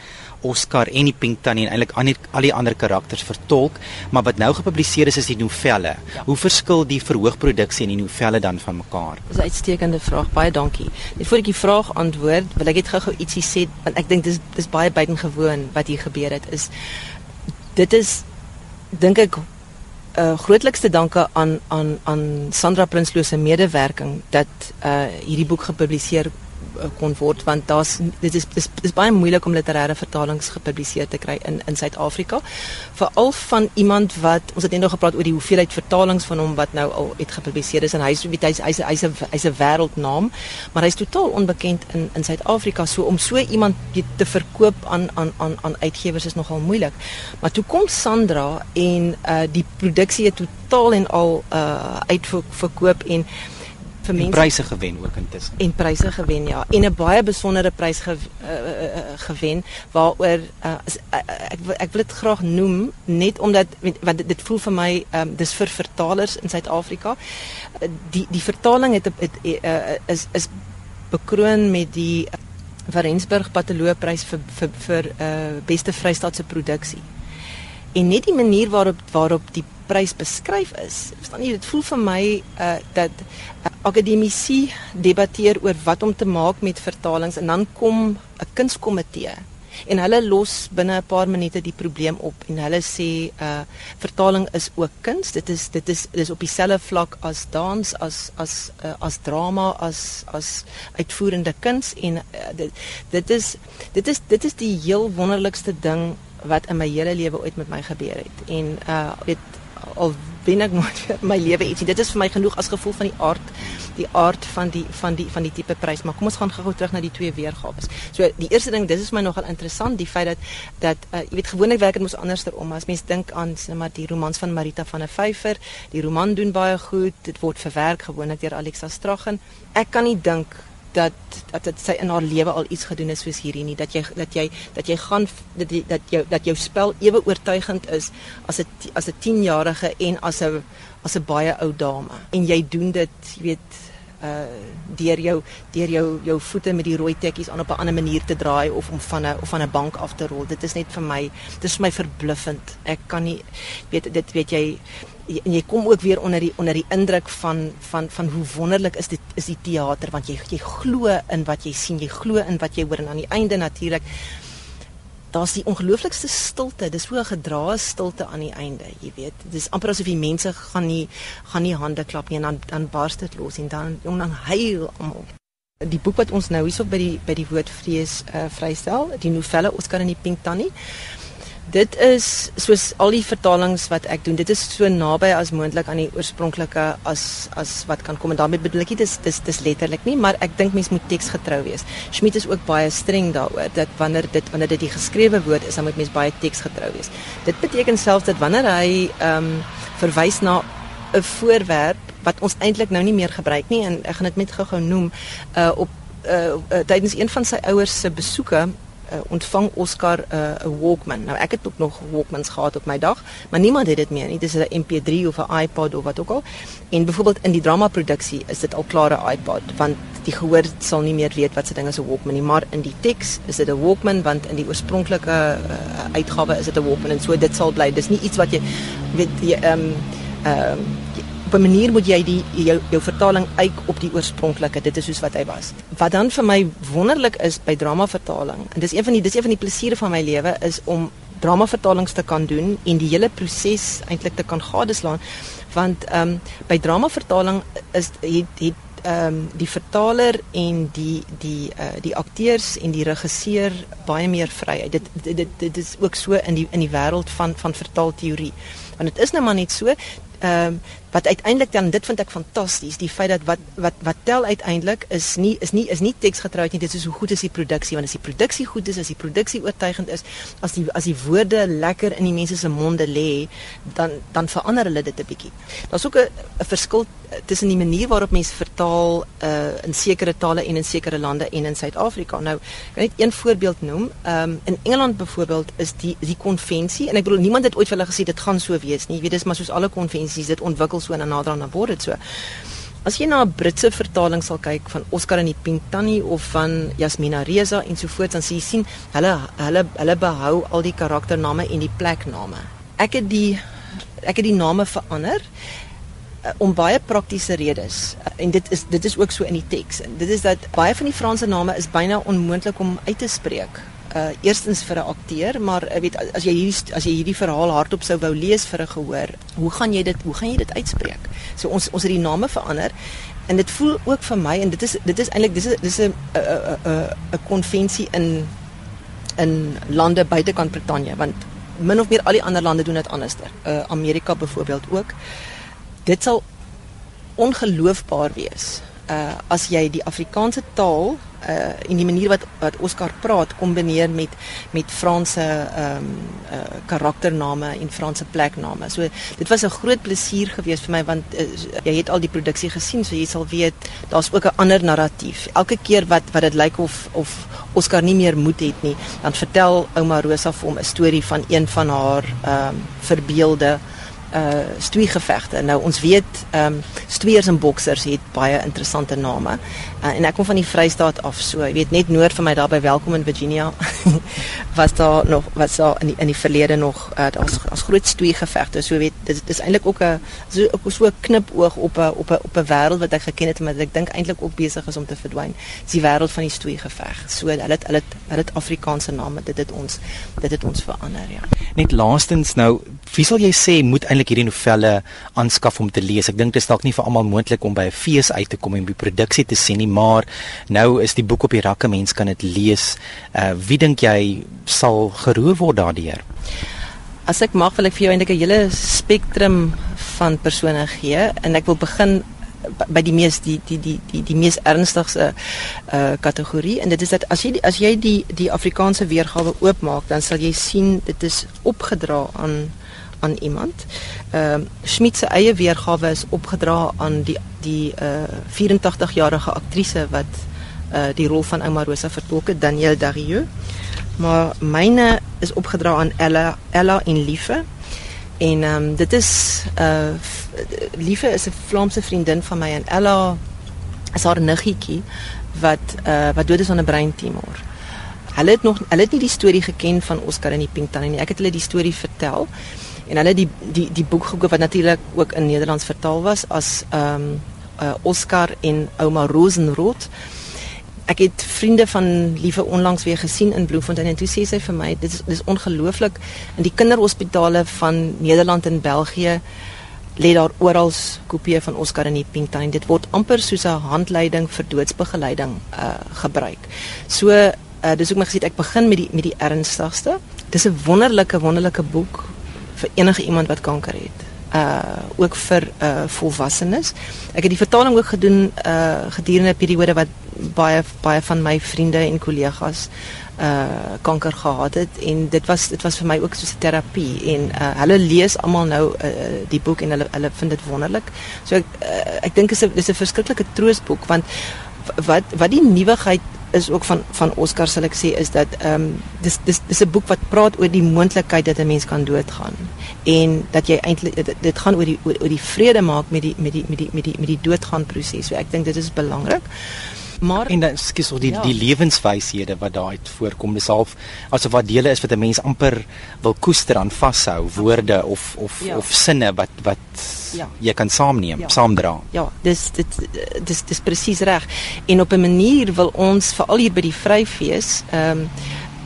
Speaker 4: Oscar en die Pink Tannie en eintlik al die ander karakters vertolk, maar wat nou gepubliseer is is die novelle. Ja. Hoe verskil die verhoogproduksie en die novelle dan van mekaar?
Speaker 5: Dis 'n uitstekende vraag. Baie dankie. Net voor ek die vraag antwoord, wil ek net gou-gou ietsie sê want ek dink dis dis baie buitengewoon wat hier gebeur het is dit is dink ek uh, grootlikste danke aan aan aan Sandra Prinsloo se medewerking dat uh, hierdie boek gepubliseer kon word want daar's dit is dis is baie moeilik om literêre vertalings gepubliseer te kry in in Suid-Afrika. Veral van iemand wat ons het net nog gepraat oor die hoeveelheid vertalings van hom wat nou al het gepubliseer is en hy's hy's hy's hy's 'n hy's 'n wêreldnaam maar hy's totaal onbekend in in Suid-Afrika. So om so iemand te verkoop aan aan aan aan uitgewers is nogal moeilik. Maar toe kom Sandra en uh die produksie het totaal en al uh uitverkoop en
Speaker 4: vir mense pryse gewen ook intussen.
Speaker 5: En pryse gewen ja, en 'n baie besondere prys ge, uh, uh, gewen waaroor uh, uh, ek ek wil dit graag noem net omdat wat dit, dit voel vir my um, dis vir vertalers in Suid-Afrika. Uh, die die vertaling het, het uh, is is bekroon met die Varensburg Patoloogprys vir vir vir uh, beste Vrystaatse produksie. En net die manier waarop waarop die prys beskryf is. Verstaan jy, dit voel vir my uh dat uh, akademici debatteer oor wat om te maak met vertalings en dan kom 'n kunskomitee en hulle los binne 'n paar minute die probleem op en hulle sê uh vertaling is ook kuns. Dit is dit is dis op dieselfde vlak as dans, as as uh, as drama, as as uitvoerende kuns en uh, dit dit is dit is dit is die heel wonderlikste ding wat in my hele lewe ooit met my gebeur het. En uh weet al wen ek nooit vir my lewe ietsie. Dit is vir my genoeg as gevoel van die aard die aard van die van die van die tipe prys. Maar kom ons gaan gou terug na die twee weergawe. So die eerste ding, dis is my nogal interessant die feit dat dat uh, jy weet gewoonlik werk dit mos anderster om as mens dink aan sê maar die romans van Marita van der Vyver. Die roman doen baie goed. Dit word verwerk gewoonlik deur Alexa Straggen. Ek kan nie dink dat dat dit sy in haar lewe al iets gedoen het soos hierdie nie. Dat jy dat jy dat jy gaan dat jy, dat jou dat jou spel ewe oortuigend is as 'n as 'n 10-jarige en as 'n as 'n baie ou dame. En jy doen dit jy weet uh deur jou deur jou jou voete met die rooi tekkies aan op 'n ander manier te draai of om van 'n of van 'n bank af te rol. Dit is net vir my dit is vir my verbluffend. Ek kan nie weet dit weet jy en jy kom ook weer onder die onder die indruk van van van hoe wonderlik is dit is die teater want jy jy glo in wat jy sien jy glo in wat jy hoor en aan die einde natuurlik daar's die ongelooflikste stilte dis so 'n gedrae stilte aan die einde jy weet. Dis amper asof die mense gaan nie gaan nie hande klap nie en dan dan bars dit los en dan jong dan huil almal. Die boek wat ons nou hierso by die by die woordvrees uh, vrystel die novelle Oscar en die Pink Tannie Dit is soos al die vertalings wat ek doen. Dit is so naby as moontlik aan die oorspronklike as as wat kan kom en daarmee bedoel ek dit is dis dis letterlik nie, maar ek dink mens moet teksgetrou wees. Schmidt is ook baie streng daaroor dat wanneer dit wanneer dit die geskrewe woord is, dan moet mens baie teksgetrou wees. Dit beteken selfs dat wanneer hy ehm um, verwys na 'n voorwerp wat ons eintlik nou nie meer gebruik nie en ek gaan dit net gou-gou noem uh op uh, uh tydens een van sy ouers se besoeke uh, ontvang Oscar eh, 'n uh, Walkman. Nou ek het ook nog Walkmans gehad op my dag, maar niemand het dit meer nie. Dis 'n MP3 of 'n iPod of wat ook al. En byvoorbeeld in die dramaproduksie is dit al klare iPod want die gehoor sal nie meer weet wat se ding is 'n Walkman nie, maar in die teks is dit 'n Walkman want in die oorspronklike uh, uitgawe is dit 'n Walkman en so dit sal bly. Dis nie iets wat jy weet jy ehm um, ehm um, op 'n manier moet jy die jou jou vertaling uit op die oorspronklike. Dit is soos wat hy was. Wat dan vir my wonderlik is by drama vertaling en dis een van die dis een van die plesiere van my lewe is om drama vertalings te kan doen en die hele proses eintlik te kan gadeslaan want ehm um, by drama vertaling is het het ehm um, die vertaler en die die uh, die akteurs en die regisseur baie meer vryheid. Dit dit dit, dit is ook so in die in die wêreld van van vertaalteorie. Want dit is nou maar net so ehm um, wat uiteindelik dan dit vind ek fantasties die feit dat wat wat wat tel uiteindelik is nie is nie is nie teksgetroud nie dit is hoe goed is die produksie want as die produksie goed is as die produksie oortuigend is as die as die woorde lekker in die mense se monde lê dan dan verander hulle dit 'n bietjie. Daar's ook 'n verskil tussen die manier waarop mense vertaal uh, in sekere tale en in sekere lande en in Suid-Afrika. Nou kan net een voorbeeld noem. Um, in Engeland byvoorbeeld is die die konvensie en ek bedoel niemand het ooit vir hulle gesê dit gaan so wees nie. Jy weet dis maar soos alle konvensies dit ontwikkel so en nader aan word dit so. As jy na 'n Britse vertaling sal kyk van Oscar en die Pink Tannie of van Jasmina Reza en so voort dan sien jy sien hulle hulle hulle behou al die karaktername en die plekname. Ek het die ek het die name verander uh, om baie praktiese redes. En dit is dit is ook so in die teks. Dit is dat baie van die Franse name is byna onmoontlik om uit te spreek uh eerstens vir 'n akteur, maar ek uh, weet as jy hierdie as jy hierdie verhaal hardop sou wou lees vir 'n gehoor, hoe gaan jy dit hoe gaan jy dit uitspreek? So ons ons het die name verander en dit voel ook vir my en dit is dit is eintlik dis dis 'n 'n 'n 'n konvensie in in lande buitekant Brittanje want min of meer al die ander lande doen dit anderster. Uh Amerika byvoorbeeld ook. Dit sal ongeloofbaar wees uh as jy die Afrikaanse taal uh en die manier wat wat Oscar praat kombineer met met Franse ehm um, uh karaktername en Franse plekname. So dit was 'n groot plesier geweest vir my want uh, jy het al die produksie gesien so jy sal weet daar's ook 'n ander narratief. Elke keer wat wat dit lyk of of Oscar nie meer moed het nie, dan vertel ouma Rosa vir hom 'n storie van een van haar ehm um, verbeelde uh stoei gevegte. Nou ons weet ehm um, stoeiers en boksers het baie interessante name. Uh, en ek kom van die Vrystaat af, so jy weet net noord van my daar by Welkom in Virginia was daar nog was daar in die, in die verlede nog uh, as as groot stoei gevegte. So weet dit is eintlik ook 'n so ook so 'n knipoog op 'n op 'n op 'n wêreld wat ek geken het maar ek dink eintlik ook besig is om te verdwyn. Dis die wêreld van die stoei geveg. So hulle het hulle het hulle het Afrikaanse name. Dit het ons dit het ons verander, ja.
Speaker 4: Net laastens nou, wie sal jy sê moet eintlik hierdie novelle aanskaf om te lees? Ek dink dit is dalk nie vir almal moontlik om by 'n fees uit te kom en die produksie te sien nie, maar nou is die boek op die rakke, mense kan dit lees. Uh wie dink jy sal geroer word daardeur?
Speaker 5: As ek mag, wil ek vir jou eintlik 'n hele spektrum van persone gee en ek wil begin by die mees die die die die die mees ernstigste uh kategorie en dit is dat as jy die, as jy die die Afrikaanse weergawe oopmaak dan sal jy sien dit is opgedra aan aan iemand. Ehm uh, Schmidt se eie weergawe is opgedra aan die die uh 84-jarige aktrise wat uh die rol van Ouma Rosa vertolk het, Danielle Darieux. Maar myne is opgedra aan Ella Ella en Liefe. En ehm um, dit is uh Liefe is 'n Vlaamse vriendin van my en Ella is haar niggetjie wat uh wat dood is aan 'n breintumor. Hulle het nog hulle het nie die storie geken van Oscar en die Pink Tannie nie. Ek het hulle die storie vertel en hulle die die die boek gekoop wat natuurlik ook in Nederlands vertaal was as ehm um, uh Oscar en ouma Rosenroth ek het vriende van liewe onlangs weer gesien in Bloemfontein en toe sê sy vir my dit is dis ongelooflik. In die kinderhospitale van Nederland en België lê daar oral kopieë van Oscar en die Pinktuin dit word amper soos 'n handleiding vir doodsbegeleiding uh gebruik. So uh, dis ook my gesê ek begin met die met die ernstigste. Dis 'n wonderlike wonderlike boek vir enige iemand wat kanker het uh ook vir uh volwassenes. Ek het die vertaling ook gedoen uh gedurende 'n periode wat baie baie van my vriende en kollegas uh kanker gehad het en dit was dit was vir my ook soos 'n terapie en uh hulle lees almal nou uh, die boek en hulle hulle vind dit wonderlik. So ek uh, ek dink is 'n dis 'n verskriklike troostboek want wat wat die nuwigheid is ook van van Oscar sal ek sê is dat ehm um, dis dis dis 'n boek wat praat oor die moontlikheid dat 'n mens kan doodgaan en dat jy eintlik dit, dit gaan oor die oor, oor die vrede maak met die met die met die met die met die doodgaan proses. So ek dink dit is belangrik.
Speaker 4: Maar en dan skies ook die ja. die lewenswyshede wat daar uit voorkom. Dis half asof wat dele is wat 'n mens amper wil koester aan vashou, woorde of of ja. of sinne wat wat ja. jy kan saamneem, ja. saamdra.
Speaker 5: Ja, dis dit dis dis presies reg. En op 'n manier wil ons veral hier by die Vryfees ehm um,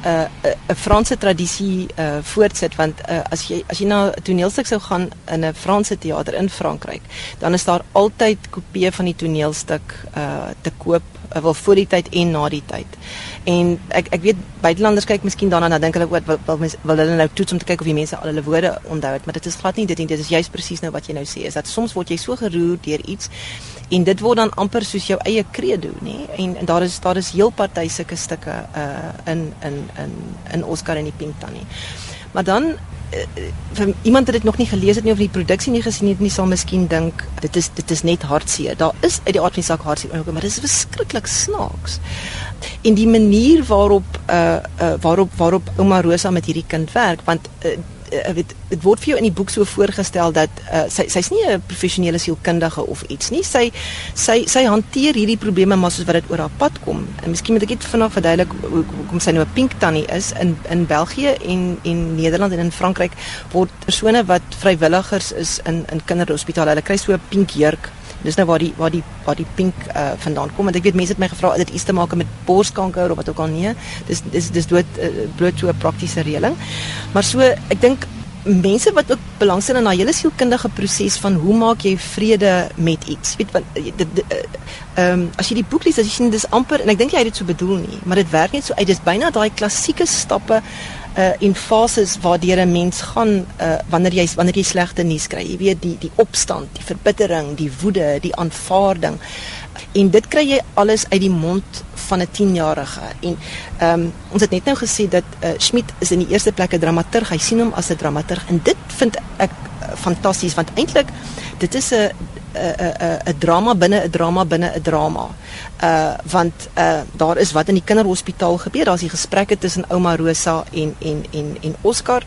Speaker 5: 'n uh, 'n Franse tradisie uh, voortsit want uh, as jy as jy na 'n toneelstuk sou gaan in 'n Franse teater in Frankryk, dan is daar altyd kopieë van die toneelstuk uh, te koop wel voor die tyd en na die tyd. En ek ek weet buitelanders kyk miskien daarna dan dink hulle wat wil, wil, wil hulle nou toets om te kyk of die mense al hulle woorde onthou het, maar dit is glad nie dit nie. Dit is juist presies nou wat jy nou sê, is dat soms word jy so geroer deur iets en dit word dan amper soos jou eie credo, nê? En, en daar is daar is heel party sulke stukke uh in in in in Oscar en die Pink Tannie. Maar dan uh, vir iemand wat dit nog nie gelees het nie of die produksie nie gesien het nie, sal miskien dink dit is dit is net hartseer. Daar is uit die aard van die saak hartseer, maar dit is verskriklik snaaks. En die manier waarop uh uh waarop waarop ouma Rosa met hierdie kind werk, want uh, uh, weet dit word vir jou in die boek so voorgestel dat uh, sy sy's nie 'n professionele sielkundige of iets nie. Sy sy sy hanteer hierdie probleme maar soos wat dit oor haar pad kom. En miskien moet ek net vinnig verduidelik hoekom sy nou 'n pink tannie is in in België en en Nederland en in Frankryk word persone wat vrywilligers is in in kinderhospitale, hulle kry so 'n pink jurk Dis nou waar die waar die waar die pink uh, vandaan kom want ek weet mense het my gevra dit iets te maak met borskanker of wat ook al nie. Dis dis dis dood uh, bloot so 'n praktiese reëling. Maar so ek dink mense wat ook belangstel in daai hele sielkundige proses van hoe maak jy vrede met iets. Weet want eh, ehm um, as jy die boek lees as jy sien dis amper en ek dink jy het dit so bedoel nie, maar dit werk net so uit. Dis byna daai klassieke stappe uh in fases waardeur 'n mens gaan uh wanneer jy wanneer jy slegte nuus kry. Jy weet die die opstand, die verbittering, die woede, die aanvaarding. En dit kry jy alles uit die mond van 'n 10-jarige. En ehm um, ons het net nou gesê dat uh Schmidt is in die eerste plek 'n dramaturg. Hy sien hom as 'n dramaturg en dit vind ek uh, fantasties want eintlik dit is 'n 'n 'n drama binne 'n drama binne 'n drama. Uh want uh daar is wat in die kinderhospitaal gebeur. Daar's die gesprekke tussen ouma Rosa en en en en Oscar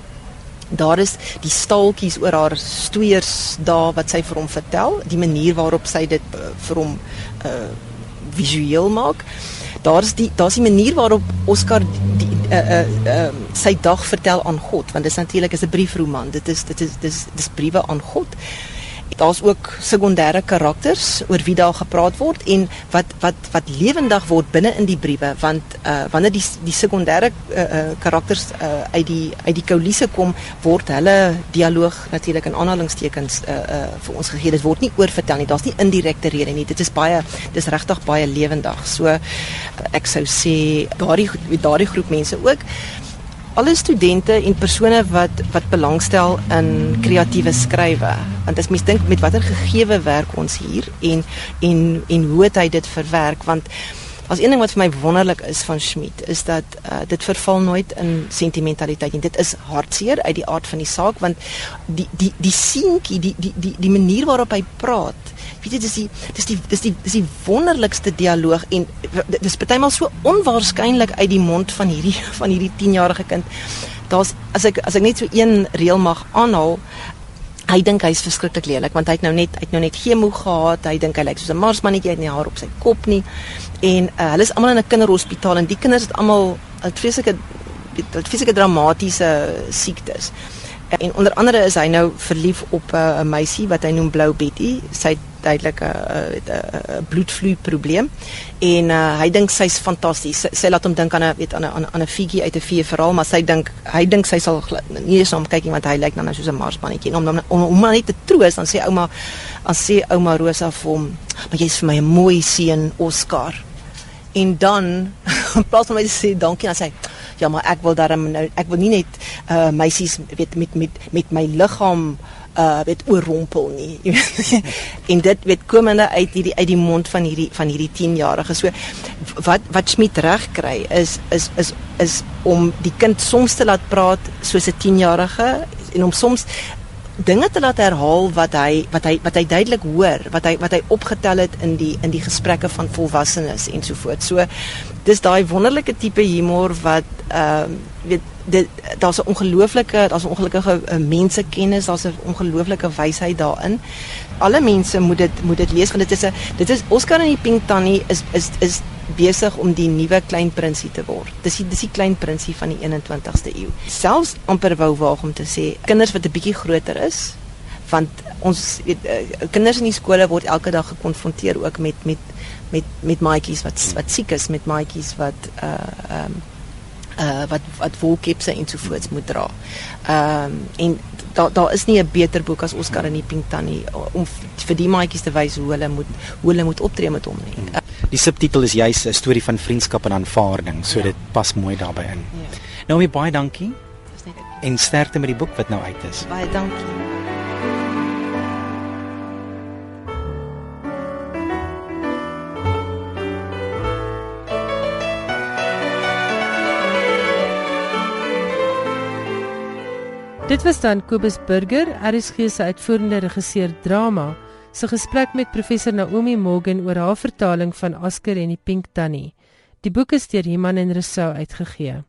Speaker 5: Daar is die staaltjies oor haar stoeiers daar wat sy vir hom vertel, die manier waarop sy dit uh, vir hom uh visueel maak. Daar's die daar's die manier waarop Oscar die uh uh uh sy dag vertel aan God, want dit is natuurlik is 'n briefroman. Dit is dit is dis dis briewe aan God daar's ook sekondêre karakters oor wie daar gepraat word en wat wat wat lewendig word binne in die briewe want uh wanneer die die sekondêre uh, uh, karakters uh, uit die uit die koulisse kom word hulle dialoog natuurlik in aanhalingstekens uh, uh vir ons gegee. Dit word nie oorvertel nie. Daar's nie indirekte rede nie. Dit is baie dis regtig baie lewendig. So uh, ek sou sê daardie daardie groep mense ook alle studente en persone wat wat belangstel in kreatiewe skrywe. Want as mens dink met watter gegewe werk ons hier en en en hoe het hy dit verwerk want as een ding wat vir my wonderlik is van Schmidt is dat uh, dit verval nooit in sentimentaliteit en dit is hartseer uit die aard van die saak want die die die seentjie die die die die manier waarop hy praat weet jy dis die dis die dis die dis die wonderlikste dialoog en dis partymal so onwaarskynlik uit die mond van hierdie van hierdie 10-jarige kind. Daar's as ek as ek net so een reël mag aanhaal Hy dink hy's verskriklik lelik want hy het nou net hy het nou net chemo gehad. Hy dink hy lyk soos 'n marsmannetjie, hy het nie haar op sy kop nie. En uh, hulle is almal in 'n kinderhospitaal en die kinders het almal het vreeslike het vreeslike dramatiese siektes. En onder andere is hy nou verlief op eh, 'n uh, meisie wat hy noem Blou Betty. Sy het duidelik 'n bloedvloei probleem en uh, hy dink sy's fantasties. Sy, sy laat hom dink aan 'n weet aan 'n aan 'n figie uit 'n vee verhaal, maar sy dink hy dink sy sal nie eens na hom kyk nie want hy lyk nou soos 'n marsmannetjie. Om om om, om net te troos dan sê ouma dan sê ouma Rosa vir hom, "Maar jy's vir my 'n mooi seun, Oscar." En dan in plaas van my te sê dankie, dan sê hy ja, maar ek wil daarom nou ek wil nie net uh meisies weet met met met my liggaam uh weet oorrompel nie. en dit weet komende uit hierdie uit die mond van hierdie van hierdie 10-jarige. So wat wat Smit reg kry is is is is om die kind soms te laat praat soos 'n 10-jarige en om soms dinge te laat herhaal wat hy wat hy wat hy duidelik hoor, wat hy wat hy opgetel het in die in die gesprekke van volwassenes en so voort. So dis daai wonderlike tipe humor wat ehm uh, weet dit daar's 'n ongelooflike daar's 'n ongelukkige uh, mensekennis, daar's 'n ongelooflike wysheid daarin. Alle mense moet dit moet dit lees want dit is 'n dit is Oscar en die Pink Tannie is is is besig om die nuwe klein prinsie te word. Dis die dis die klein prinsie van die 21ste eeu. Selfs amper wou waag om te sê kinders wat 'n bietjie groter is want ons weet uh, kinders in die skole word elke dag gekonfronteer ook met met met met maatjies wat wat siek is met maatjies wat uh ehm um, uh wat wat wolkepse en so voorts moet dra. Ehm um, en daar daar is nie 'n beter boek as Oscar en die Pink Tannie om vir die maatjies te wys hoe hulle moet hoe hulle moet optree met hom nie. Hmm.
Speaker 4: Die subtitel is juis 'n storie van vriendskap en aanvaarding, so ja. dit pas mooi daarbey in. Ja. Nou baie dankie. En sterkte met die boek wat nou uit is.
Speaker 5: Baie dankie.
Speaker 1: Dit was dan Kobus Burger, RSG se uitvoerende regisseur drama, se gesprek met professor Naomi Morgan oor haar vertaling van Oscar en die Pink Tannie. Die boek is deur Iman en Resou uitgegee.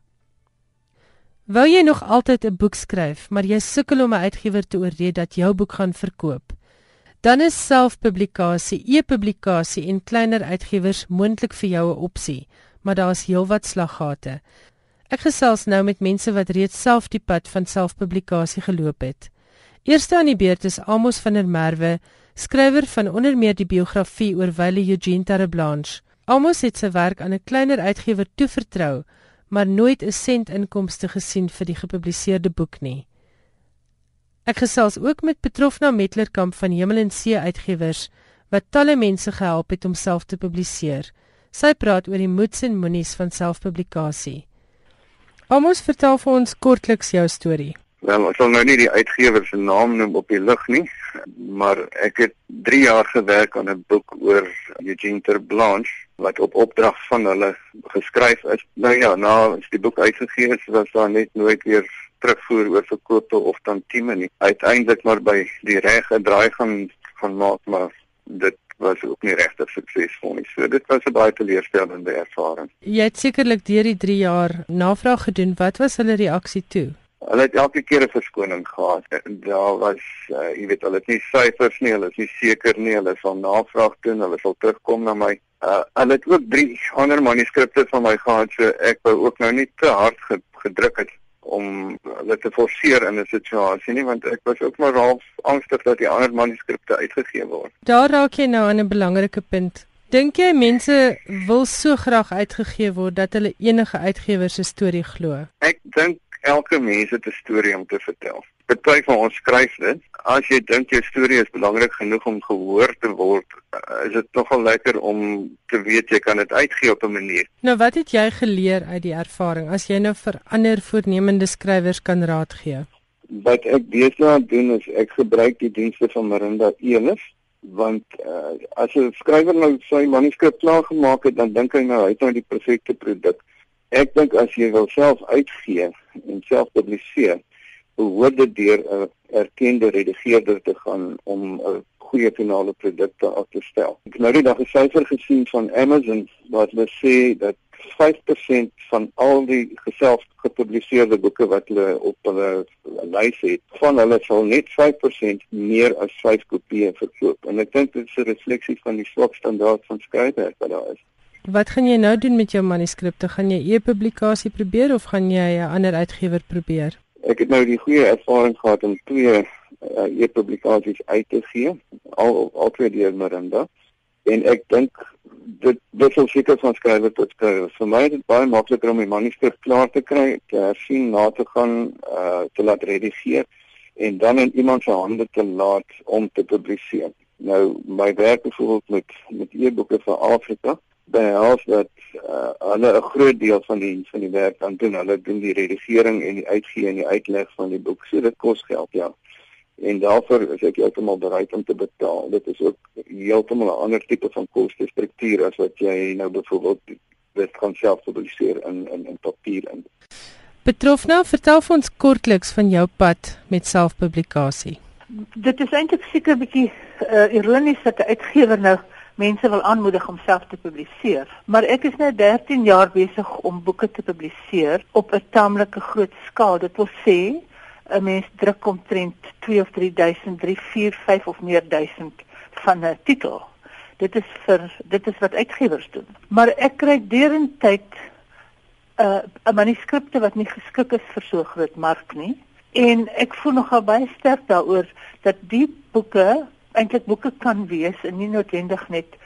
Speaker 1: Wou jy nog altyd 'n boek skryf, maar jy sukkel om 'n uitgewer te oorreed dat jou boek gaan verkoop? Dan is selfpublikasie, e-publikasie en kleiner uitgewers moontlik vir jou 'n opsie, maar daar is heelwat slaggate. Ek gesels nou met mense wat reeds self die pad van selfpublikasie geloop het. Eerste aan die beurt is Amos van der Merwe, skrywer van onder meer die biografie oor Wile Eugene Terreblanche. Amos het sy werk aan 'n kleiner uitgewer toevertrou, maar nooit 'n sent inkomste gesien vir die gepubliseerde boek nie. Ek gesels ook met Petrofna Metlerkamp van Hemel en See Uitgewers wat talle mense gehelp het om self te publiseer. Sy praat oor die moeds en moenies van selfpublikasie. Amos vertel vir ons kortliks jou storie.
Speaker 6: Wel, ek sal nou nie die uitgewer se naam noem op die lig nie, maar ek het 3 jaar gewerk aan 'n boek oor Eugene Terblanche wat op opdrag van hulle geskryf is. Nou ja, na is die boek uitgegee is, was daar net nooit weer terugvoer oor verkope of tantieme nie. Uiteindelik maar by die reg gedraai gaan van maak maar dit was ook nie regtig suksesvol nie. So dit was 'n baie teleurstellende ervaring.
Speaker 1: Jy het sekerlik deur die 3 jaar navraag gedoen. Wat was hulle reaksie toe?
Speaker 6: Hulle het elke keer 'n verskoning gehad. Daar was uh, jy weet hulle het nie syfers nie, hulle is nie seker nie, hulle sal navraag doen, hulle sal terugkom na my. Uh, hulle het ook drie ander manuskripte van my gehad, so ek wou ook nou nie te hard gedruk het om hulle te forceer in 'n situasie nie want ek was ook maar half angstig dat die ander manuskripte uitgegee word.
Speaker 1: Daar raak jy nou aan 'n belangrike punt. Dink jy mense wil so graag uitgegee word dat hulle enige uitgewer se storie glo?
Speaker 6: Ek dink elke mens het 'n storie om te vertel. Party van ons skryf dit. As jy dink jou storie is belangrik genoeg om gehoor te word, is dit nogal lekker om te weet jy kan dit uitgee op 'n manier.
Speaker 1: Nou wat het jy geleer uit die ervaring as jy nou vir ander voornemende skrywers kan raad gee?
Speaker 6: Wat ek deesdae doen is ek gebruik die dienste van Marinda Elis want uh, as 'n skrywer nou sy manuskrip klaar gemaak het dan dink hy nou hy het nou die perfekte produk Ek dink as jy wil self uitgee en self publiseer, behoort dit deur 'n erkende redigeerder te gaan om 'n goeie finale produk te af te stel. Ek het nou die dag 'n syfer gesien van Amazon wat hulle sê dat 5% van al die geself gepubliseerde boeke wat hulle op hulle lys het, van hulle sal net 5% meer as 5 kopieë verkoop. En ek dink dit is 'n refleksie van die swak standaard van skryfwerk wat daar is.
Speaker 1: Wat gaan jy nou doen met jou manuskripte? Gaan jy e-publikasie probeer of gaan jy 'n ander uitgewer probeer?
Speaker 6: Ek het nou die goeie ervaring gehad om twee uh, e-publikasies uit te gee, al al twee deur Miranda. En ek dink dit dit sou seker van skrywer tot skrywer. Vir my is dit baie makliker om my manuskrip klaar te kry, te hersien, na te gaan, uh te laat redigeer en dan in iemand se hande te laat om te publiseer. Nou my werk byvoorbeeld met met e-boeke vir Afrika behels dat uh, hulle 'n groot deel van die van die werk dan doen. Hulle doen die redigering en die uitgee en die uitleg van die boek. So dit kos geld, ja. En daarvoor is ek heeltemal bereid om te betaal. Dit is ook heeltemal 'n ander tipe van koste struktuur as wat jy nou byvoorbeeld dit kan self publiseer in in in papier in.
Speaker 1: Betrof nou, vertel vir ons kortliks van jou pad met selfpublikasie.
Speaker 7: Dit is eintlik seker 'n bietjie uh, ironies dat 'n uitgewer nou mense wil aanmoedig om self te publiseer. Maar ek is nou 13 jaar besig om boeke te publiseer op 'n taamlike groot skaal. Dit wil sê 'n mens druk omtrent 2 of 3000, 3, 4, 5 of meer duisend van 'n titel. Dit is vir dit is wat uitgewers doen. Maar ek kry derentyd 'n uh, 'n manuskripte wat nie geskik is vir so groot mark nie. En ek voel nogal baie sterk daaroor dat die boeke eintlik boeke kan wees en nie noodwendig net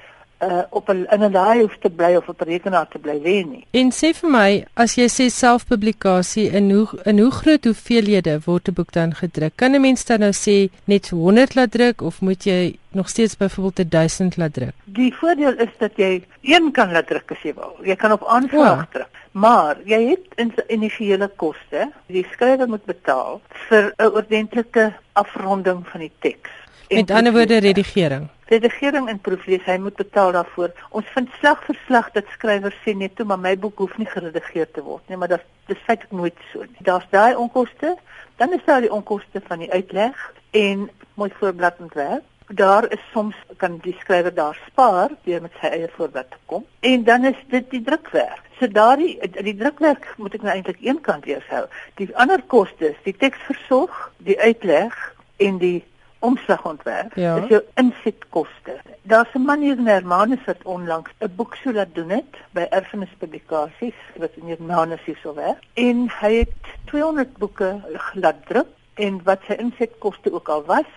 Speaker 7: uh op 'n in 'n laai hoef te bly of op 'n rekenaar te bly lê nie.
Speaker 1: En sê vir my, as jy sê selfpublikasie in hoe in hoe groot hoeveelhede word 'n boek dan gedruk? Kan 'n mens dan nou sê net 100 laat druk of moet jy nog steeds byvoorbeeld 1000 laat druk?
Speaker 7: Die voordeel is dat jy een kan laat druk as jy wil. Jy kan op aanvraag ja. druk. Maar jy het in initiële koste, die skrywer moet betaal vir 'n ordentlike afronding van die teks.
Speaker 1: Met ander woorde redigering.
Speaker 7: Redigering en proeflees, hy moet betaal daarvoor. Ons vind slag vir slag dat skrywers sê net toe maar my boek hoef nie geredigeer te word nie, maar dit dis feitelik nooit so nie. Daar's daai onkoste, dan is daar die onkoste van die uitleg en mooi voorblad ontwerp. Daar is soms kan die skrywer daar spaar deur met sy eie voorblad te kom. En dan is dit die drukwerk. So daardie die drukwerk moet ek nou eintlik eenkant eers hou. Die ander kostes, die teksversorg, die uitleg en die omslagontwerp ja. is jou insetkoste. Daar's 'n man hier in Hermanus wat onlangs 'n boek sou laat doen het by Erfenis Publikasies wat in Hermanus hier sou werk en hy het 200 boeke laat druk en wat sy insetkoste ook al was,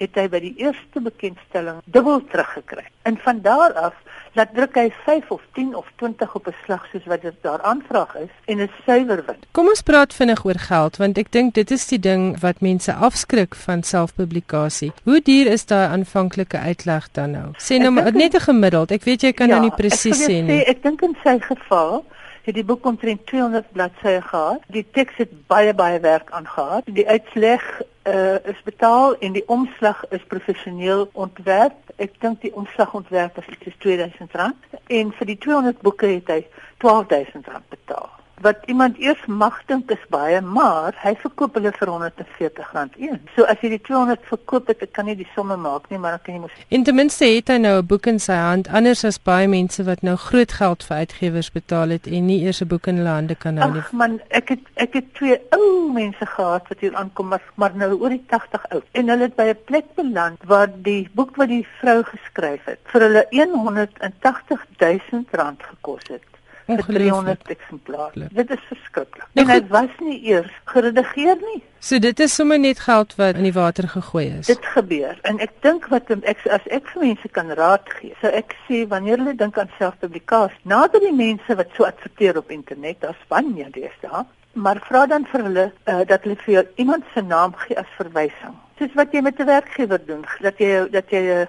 Speaker 7: het hy by die eerste bekendstelling dubbel teruggekry. En van daar af laat druk hy 5 of 10 of 20 op 'n slag soos wat dit daar aanvraag is en 'n suiwer win.
Speaker 1: Kom ons praat vinnig oor geld want ek dink dit is die ding wat mense afskrik van selfpublikasie. Hoe duur is daai aanvanklike uitleg dan nou? Sê nou net 'n gemiddeld. Ek weet jy kan nou ja, nou nie presies sê nie.
Speaker 7: Ek dink in sy geval het die boek omtrent 200 bladsye gehad. Die teks het baie baie werk aangehad. Die uitleg uh, is betaal en die omslag is professioneel ontwerp. Ek dink die omslagontwerp is iets soos R2000 en vir die 200 boeke het hy R12000 betaal. Wat iemand eers mag dink is baie, maar hy verkoop hulle vir R140 een. So as jy die 200 verkoop, ek kan nie die somme maak nie, maar dan kan jy mos
Speaker 1: En ten minste het hy nou 'n boek in sy hand, anders as baie mense wat nou groot geld vir uitgewers betaal het en nie eers 'n boek in hulle hande kan hou nie.
Speaker 7: Ag man, ek het ek het twee ou mense gehad wat hier aankom, maar, maar nou oor die 80 oud. En hulle het by 'n plek beland waar die boek wat die vrou geskryf het vir hulle 180 000 rand gekos het 300 eksemplare. Dit is verskriklik.
Speaker 1: Nou
Speaker 7: en hy
Speaker 1: goed.
Speaker 7: was nie eers geredigeer nie.
Speaker 1: So dit is sommer net geld wat in die water gegooi is.
Speaker 7: Dit gebeur en ek dink wat ek as ek vir mense kan raad gee, sou ek sê wanneer hulle dink aan selfpublikasie, nader die mense wat so adverteer op internet, daar's baie deesdae, maar vra dan vir hulle uh, dat hulle vir iemand se naam gee as verwysing. Soos wat jy met 'n werkgewer doen, dat jy dat jy 'n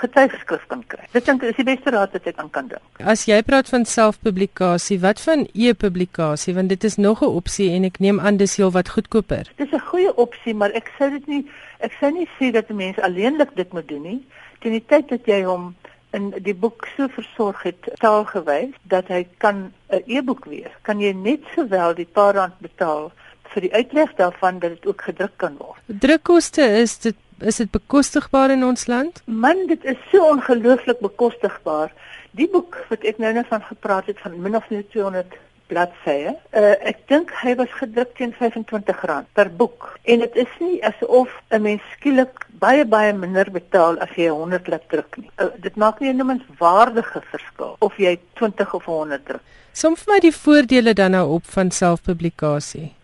Speaker 7: getuigskrif kan kry. Dit dink is die beste raad wat ek aan kan dink.
Speaker 1: As jy praat van selfpublikasie, wat van e-publikasie want dit is nog 'n opsie en ek neem aan dis heel wat goedkoper.
Speaker 7: Dis 'n goeie opsie, maar ek sou dit nie ek sou nie sê dat 'n mens alleenlik dit moet doen nie. Teen die tyd dat jy hom in die boek so versorg het taalgewys dat hy kan 'n e-boek wees, kan jy net sowel die paar rand betaal vir die uitleg daarvan dat dit ook gedruk kan word.
Speaker 1: Drukkoste is dit is dit bekostigbaar in ons land?
Speaker 7: Man, dit is so ongelooflik bekostigbaar. Die boek wat ek nou net van gepraat het van min of meer 200 bladsye. Uh, ek dink hy was gedruk teen R25 per boek. En dit is nie asof 'n mens skielik baie baie minder betaal as jy 100 laat druk nie. Uh, dit maak nie 'n noemenswaardige verskil of jy 20 of 100 druk.
Speaker 1: Som vir my die voordele dan nou op van selfpublikasie.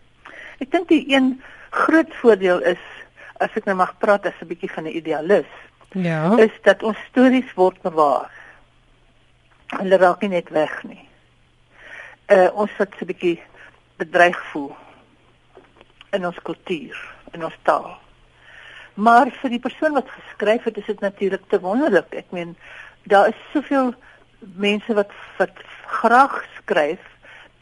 Speaker 7: Ek dink die een groot voordeel is as ek nou mag praat as 'n bietjie van 'n idealis,
Speaker 1: Ja.
Speaker 7: is dat ons stories word bewaar. Hulle raak nie net weg nie. Uh ons wat so 'n bietjie bedreig voel in ons kultuur, in ons taal. Maar vir die persoon wat geskryf het, is dit natuurlik te wonderlik. Ek meen, daar is soveel mense wat wat graag skryf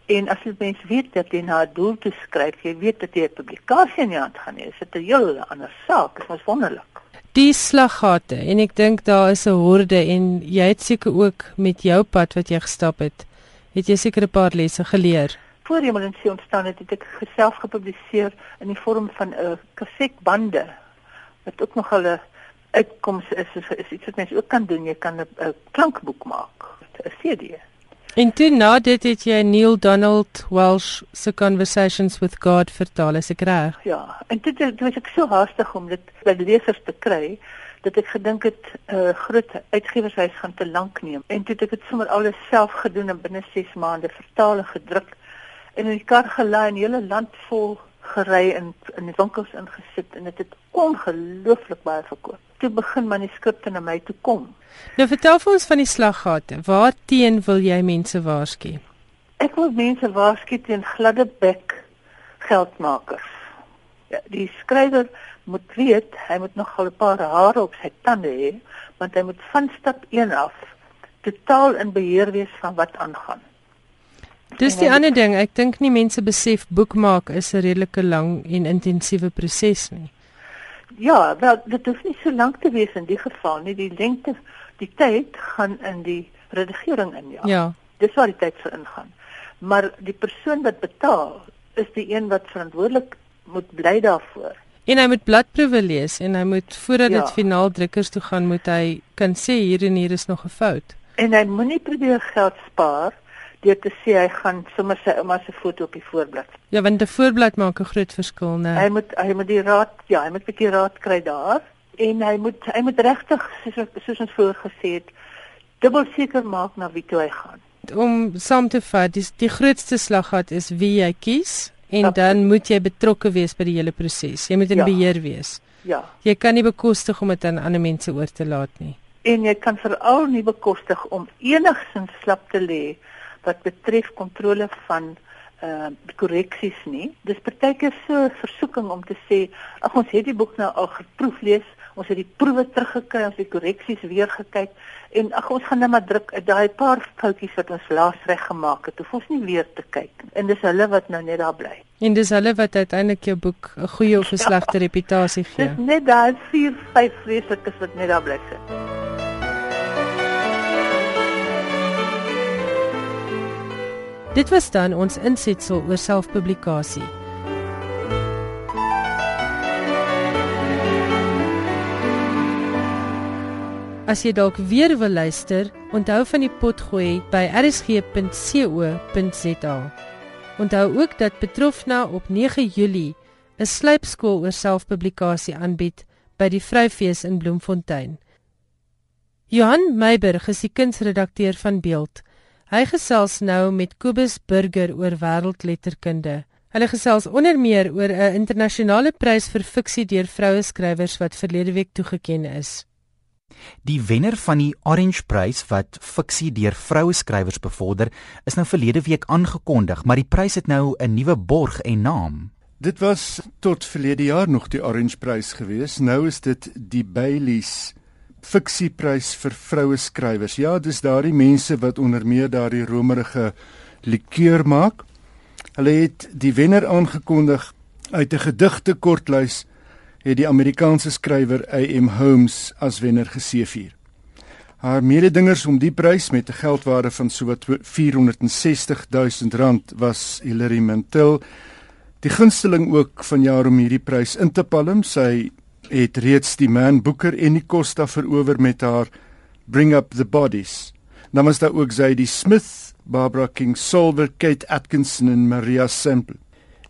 Speaker 7: en as jy mens weet dat jy na 'n doel toe skryf, jy weet dat jy 'n publikasie in jou hand gaan hê, is dit 'n heel ander saak. Dit is wonderlik.
Speaker 1: Die slaggate en ek dink daar is 'n horde en jy het seker ook met jou pad wat jy gestap het, het jy seker 'n paar lesse geleer.
Speaker 7: Voor Hemel en See ontstaan het, het ek geself gepubliseer in die vorm van 'n kasetbande wat ook nog 'n uitkoms is, is is iets wat mense ook kan doen. Jy kan 'n 'n klankboek maak, 'n CD.
Speaker 1: En toe na dit het jy Neil Donald Walsh se Conversations with God vertaal, is ek reg?
Speaker 7: Ja, en dit dit was ek so haastig om dit by die lesers te kry dat ek gedink het 'n uh, groot uitgewershuis gaan te lank neem. En toe het ek dit sommer alles self gedoen en binne 6 maande vertaal en gedruk en in die kar gelei en hele land vol gery en in die winkels ingesit en dit het, het ongelooflik baie verkoop. Toe begin manuskripte na my toe kom.
Speaker 1: Nou vertel vir ons van die slaggate. Waarteen wil jy mense waarsku?
Speaker 7: Ek wil mense waarsku teen gladde bek geldmakers. Ja, die skrywer moet weet hy moet nog 'n paar hare op sy tande hê, want hy moet van stap 1 af totaal in beheer wees van wat aangaan.
Speaker 1: Dis die ander ding, ek dink nie mense besef boekmaak is 'n redelike lang en intensiewe proses nie.
Speaker 7: Ja, wel dit hoef nie so lank te wees in die geval nie. Die lengte, die tyd gaan in die redigering in, ja.
Speaker 1: Ja.
Speaker 7: Dis waar die tyd vir ingaan. Maar die persoon wat betaal is die een wat verantwoordelik moet bly daarvoor.
Speaker 1: En hy moet bladproewe lees en hy moet voordat
Speaker 7: Ja.
Speaker 1: dit finaal drukkers toe gaan, moet hy kan sê hier en hier is nog 'n fout.
Speaker 7: En hy moenie probeer geld spaar deur te sê hy gaan sommer sy ouma se foto op die voorblad.
Speaker 1: Ja, want 'n voorblad maak 'n groot verskil, né?
Speaker 7: Hy moet hy moet die raad, ja, hy moet 'n bietjie raad kry daar en hy moet hy moet regtig soos soos ons vroeër gesê het, dubbel seker maak na wie toe hy gaan.
Speaker 1: Om saam te vat, die, die grootste slaggat is wie jy kies en
Speaker 7: Absoluut.
Speaker 1: dan moet jy betrokke wees by die hele proses. Jy moet in
Speaker 7: Ja.
Speaker 1: beheer wees.
Speaker 7: Ja.
Speaker 1: Jy kan nie bekostig om dit aan ander mense oor te laat nie.
Speaker 7: En jy kan veral nie bekostig om enigsins slap te lê wat betref kontrole van uh korreksies nie. Dis partykeer so 'n versoeking om te sê, ag ons het die boek nou al geproef lees, ons het die proewe teruggekry, ons het die korreksies weer gekyk en ag ons gaan net maar druk uit daai paar foutjies wat ons laas reg gemaak het. Hoef ons nie weer te kyk nie. En dis hulle wat nou net daar bly.
Speaker 1: En dis hulle wat uiteindelik jou boek 'n goeie of 'n slegte reputasie gee.
Speaker 7: Dis net daai 4, 5 vreeslikes wat net daar bly sit.
Speaker 1: Dit was dan ons insetsel oor selfpublikasie. As jy dalk weer wil luister, onthou van die potgooi by rsg.co.za. Onthou ook dat Petrofna op 9 Julie 'n slypskool oor selfpublikasie aanbied by die Vryfees in Bloemfontein. Johan Meiberg is die kunsredakteur van Beeld. Hy gesels nou met Kobus Burger oor wêreldletterkunde. Hulle gesels onder meer oor 'n internasionale prys vir fiksie deur vroue skrywers wat verlede week toegekend is.
Speaker 8: Die wenner van die Orange Prys wat fiksie deur vroue skrywers bevorder, is nou verlede week aangekondig, maar die prys het nou 'n nuwe borg en naam.
Speaker 9: Dit was tot verlede jaar nog die Orange Prys gewees. Nou is dit die Baileys Fiksieprys vir vroue skrywers. Ja, dis daardie mense wat onder meer daardie romerige likeur maak. Hulle het die wenner aangekondig uit 'n gedigte kortlys het die Amerikaanse skrywer A.M. Holmes as wenner geseëvier. Haar mededingers om die prys met 'n geldwaarde van sowat 460 000 rand was Hilary Mantel Die gunsteling ook van jaar om hierdie prys in te palm, sy het reeds die Man Booker en die Costa verower met haar Bring Up the Bodies. Dan was daar ook Zadie Smith, Barbara King Solver, Kate Atkinson en Maria Semple.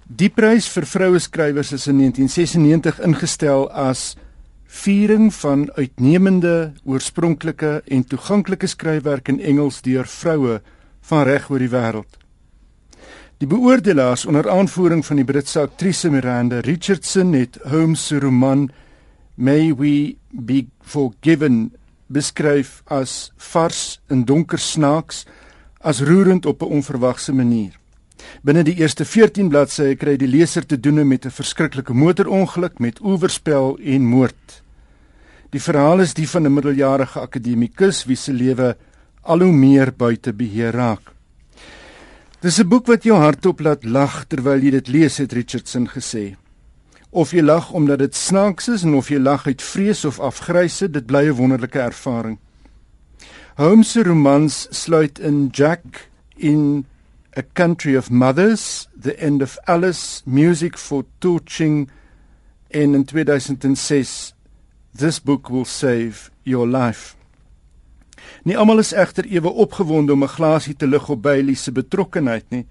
Speaker 9: Die prys vir vroue skrywers is in 1996 ingestel as viering van uitnemende, oorspronklike en toeganklike skryfwerk in Engels deur vroue van reg oor die wêreld. Die beoordelaars onder aanvoering van die Britse aktrise Miranda Richardson het Holmes se roman May We Be Forgiven beskryf as vars en donker snaaks, as roerend op 'n onverwagse manier. Binne die eerste 14 bladsye kry die leser te doen met 'n verskriklike motorongeluk met oorspel en moord. Die verhaal is die van 'n middeljarige akademikus wie se lewe al hoe meer buite beheer raak. Dis 'n boek wat jou hartop laat lag terwyl jy dit lees, het Richardson gesê. Of jy lag omdat dit snaaks is en of jy lag uit vrees of afgryse, dit bly 'n wonderlike ervaring. Holmes se romans sluit in Jack in A Country of Mothers, The End of Alice, Music for Torching en in 2006 This Book Will Save Your Life. Nie almal is egter ewe opgewonde om 'n glasie te lig op Bailey se betrokkeheid nie.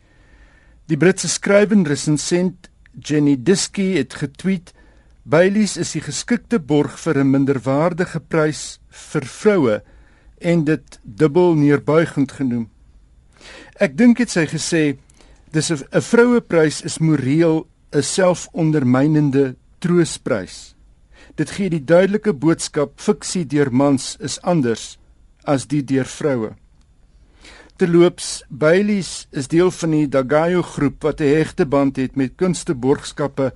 Speaker 9: Die Britse skrywer en resensent Jenny Diskey het getweet: "Bailey's is die geskikte borg vir 'n minderwaardige prys vir vroue en dit dubbel neerbuigend genoem." Ek dink dit sy gesê dis 'n vroueprys is moreel 'n selfondermynende troosprys. Dit gee die duidelike boodskap fiksie deur mans is anders as die deur vroue. Terloops, Baileys is deel van die Dagayo groep wat 'n hegte band het met kunsteborgskappe.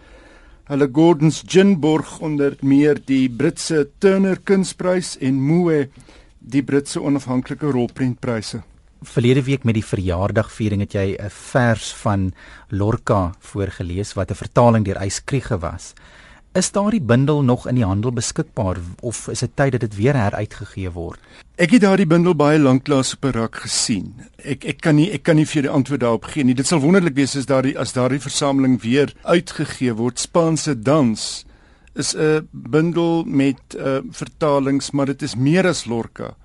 Speaker 9: Hulle Gordons Ginborg onder meer die Britse Turner Kunsprys en Moe die Britse onafhanklike rolprentpryse.
Speaker 8: Verlede week met die verjaardagviering het jy 'n vers van Lorca voorgeles wat 'n vertaling deur Eyskriege was. Is daardie bundel nog in die handel beskikbaar of is dit tyd dat dit weer heruitgegee word?
Speaker 9: Ek het daardie bundel baie lanklaas op 'n rak gesien. Ek ek kan nie ek kan nie vir die antwoord daarop gee nie. Dit sal wonderlik wees as daardie as daardie versameling weer uitgegee word. Spaanse dans is 'n bundel met uh, vertalings, maar dit is meer as Lorca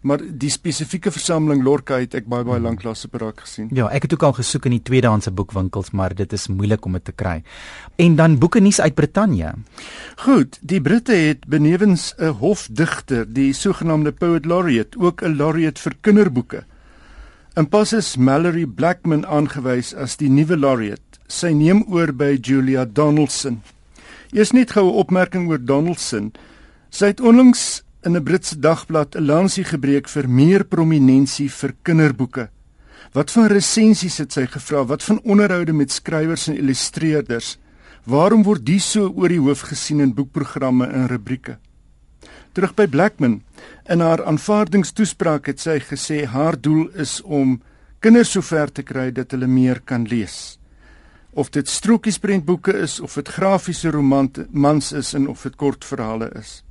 Speaker 9: maar die spesifieke versameling Lorca het ek baie baie lank lank op raak gesien.
Speaker 8: Ja, ek het ook al gesoek in die tweedehandse boekwinkels, maar dit is moeilik om dit te kry. En dan boeke nuus uit Brittanje.
Speaker 9: Goed, die Britte het benewens 'n hofdigter, die sogenaamde poet laureate, ook 'n laureate vir kinderboeke. En pas is Mallory Blackman aangewys as die nuwe laureate. Sy neem oor by Julia Donaldson. Eers net goue opmerking oor Donaldson. Sy het onlangs in 'n Britse dagblad 'n lansie gebreek vir meer prominensie vir kinderboeke. Wat van resensies het sy gevra? Wat van onderhoude met skrywers en illustreerders? Waarom word die so oor die hoof gesien in boekprogramme en rubrieke? Terug by Blackman. In haar aanvaardingstoespraak het sy gesê haar doel is om kinders sover te kry dat hulle meer kan lees. Of dit strokiesprentboeke is of dit grafiese romans is en of dit kortverhale is.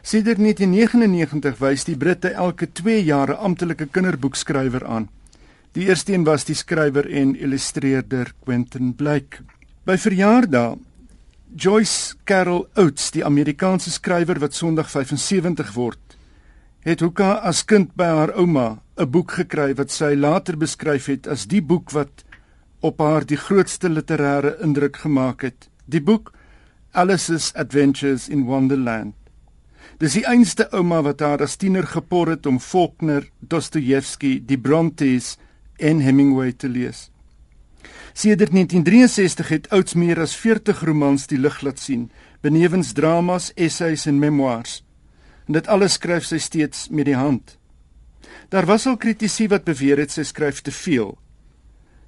Speaker 9: Sedert 1999 wys die Britte elke 2 jaar 'n amptelike kinderboekskrywer aan. Die eerste een was die skrywer en illustreerder Quentin Blake. By verjaardag Joyce Carol Oates, die Amerikaanse skrywer wat Sondag 75 word, het Hoeka as kind by haar ouma 'n boek gekry wat sy later beskryf het as die boek wat op haar die grootste literêre indruk gemaak het. Die boek Alice's Adventures in Wonderland. Dis die einste ouma wat haar as tiener gepor het om Faulkner, Dostojewski, die Brontes en Hemingway te lees. Sedert 1963 het Oates meer as 40 romans die lig laat sien, benewens dramas, essays en memoirs. En dit alles skryf sy steeds met die hand. Daar was al kritici wat beweer het sy skryf te veel.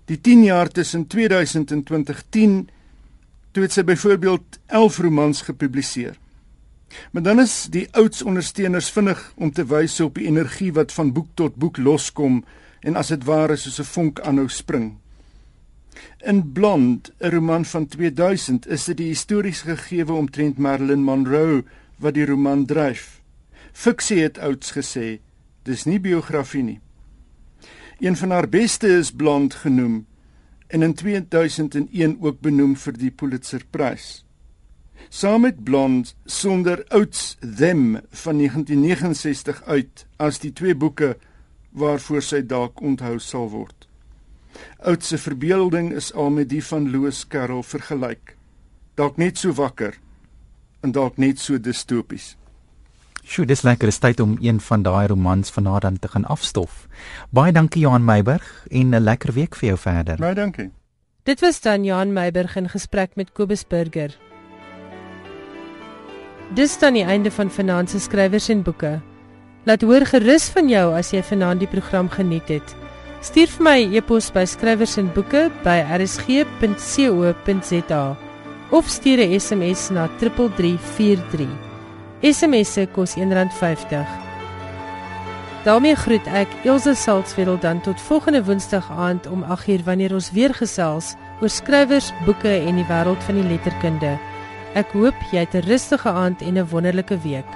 Speaker 9: Die 10 jaar tussen 2000 en 2010 toe het sy byvoorbeeld 11 romans gepubliseer. Maar dan is die ouds ondersteuners vinnig om te wys op die energie wat van boek tot boek loskom en as dit ware soos 'n vonk aanhou spring. In Blond, 'n roman van 2000, is dit die historiese gegewe omtrent Marilyn Monroe wat die roman dryf. Fiksie het ouds gesê, dis nie biografie nie. Een van haar beste is Blond genoem en in 2001 ook benoem vir die Pulitzerprys. Saam met Blond sonder ouds them van 1969 uit as die twee boeke waarvoor sy dalk onthou sal word. Oud se verbeelding is al met die van Loos Karel vergelyk. Dalk net so wakker en dalk net so distopies.
Speaker 8: Sjoe, dis lekker is tyd om een van daai romans vanaand te gaan afstof. Baie dankie Johan Meiburg en 'n lekker week vir jou verder.
Speaker 9: Baie dankie.
Speaker 1: Dit was dan Johan Meiburg in gesprek met Kobus Burger. Dis dan die einde van Finanse skrywers en boeke. Laat hoor gerus van jou as jy vanaand die program geniet het. Stuur vir my e-pos skrywers en boeke by rsg.co.za of stuur 'n SMS na 3343. SMS se kos R1.50. daarmee groet ek Elsje Salzwetel dan tot volgende woensdag aand om 8uur wanneer ons weer gesels oor skrywers, boeke en die wêreld van die letterkunde. Ek hoop jy het 'n rustige aand en 'n wonderlike week.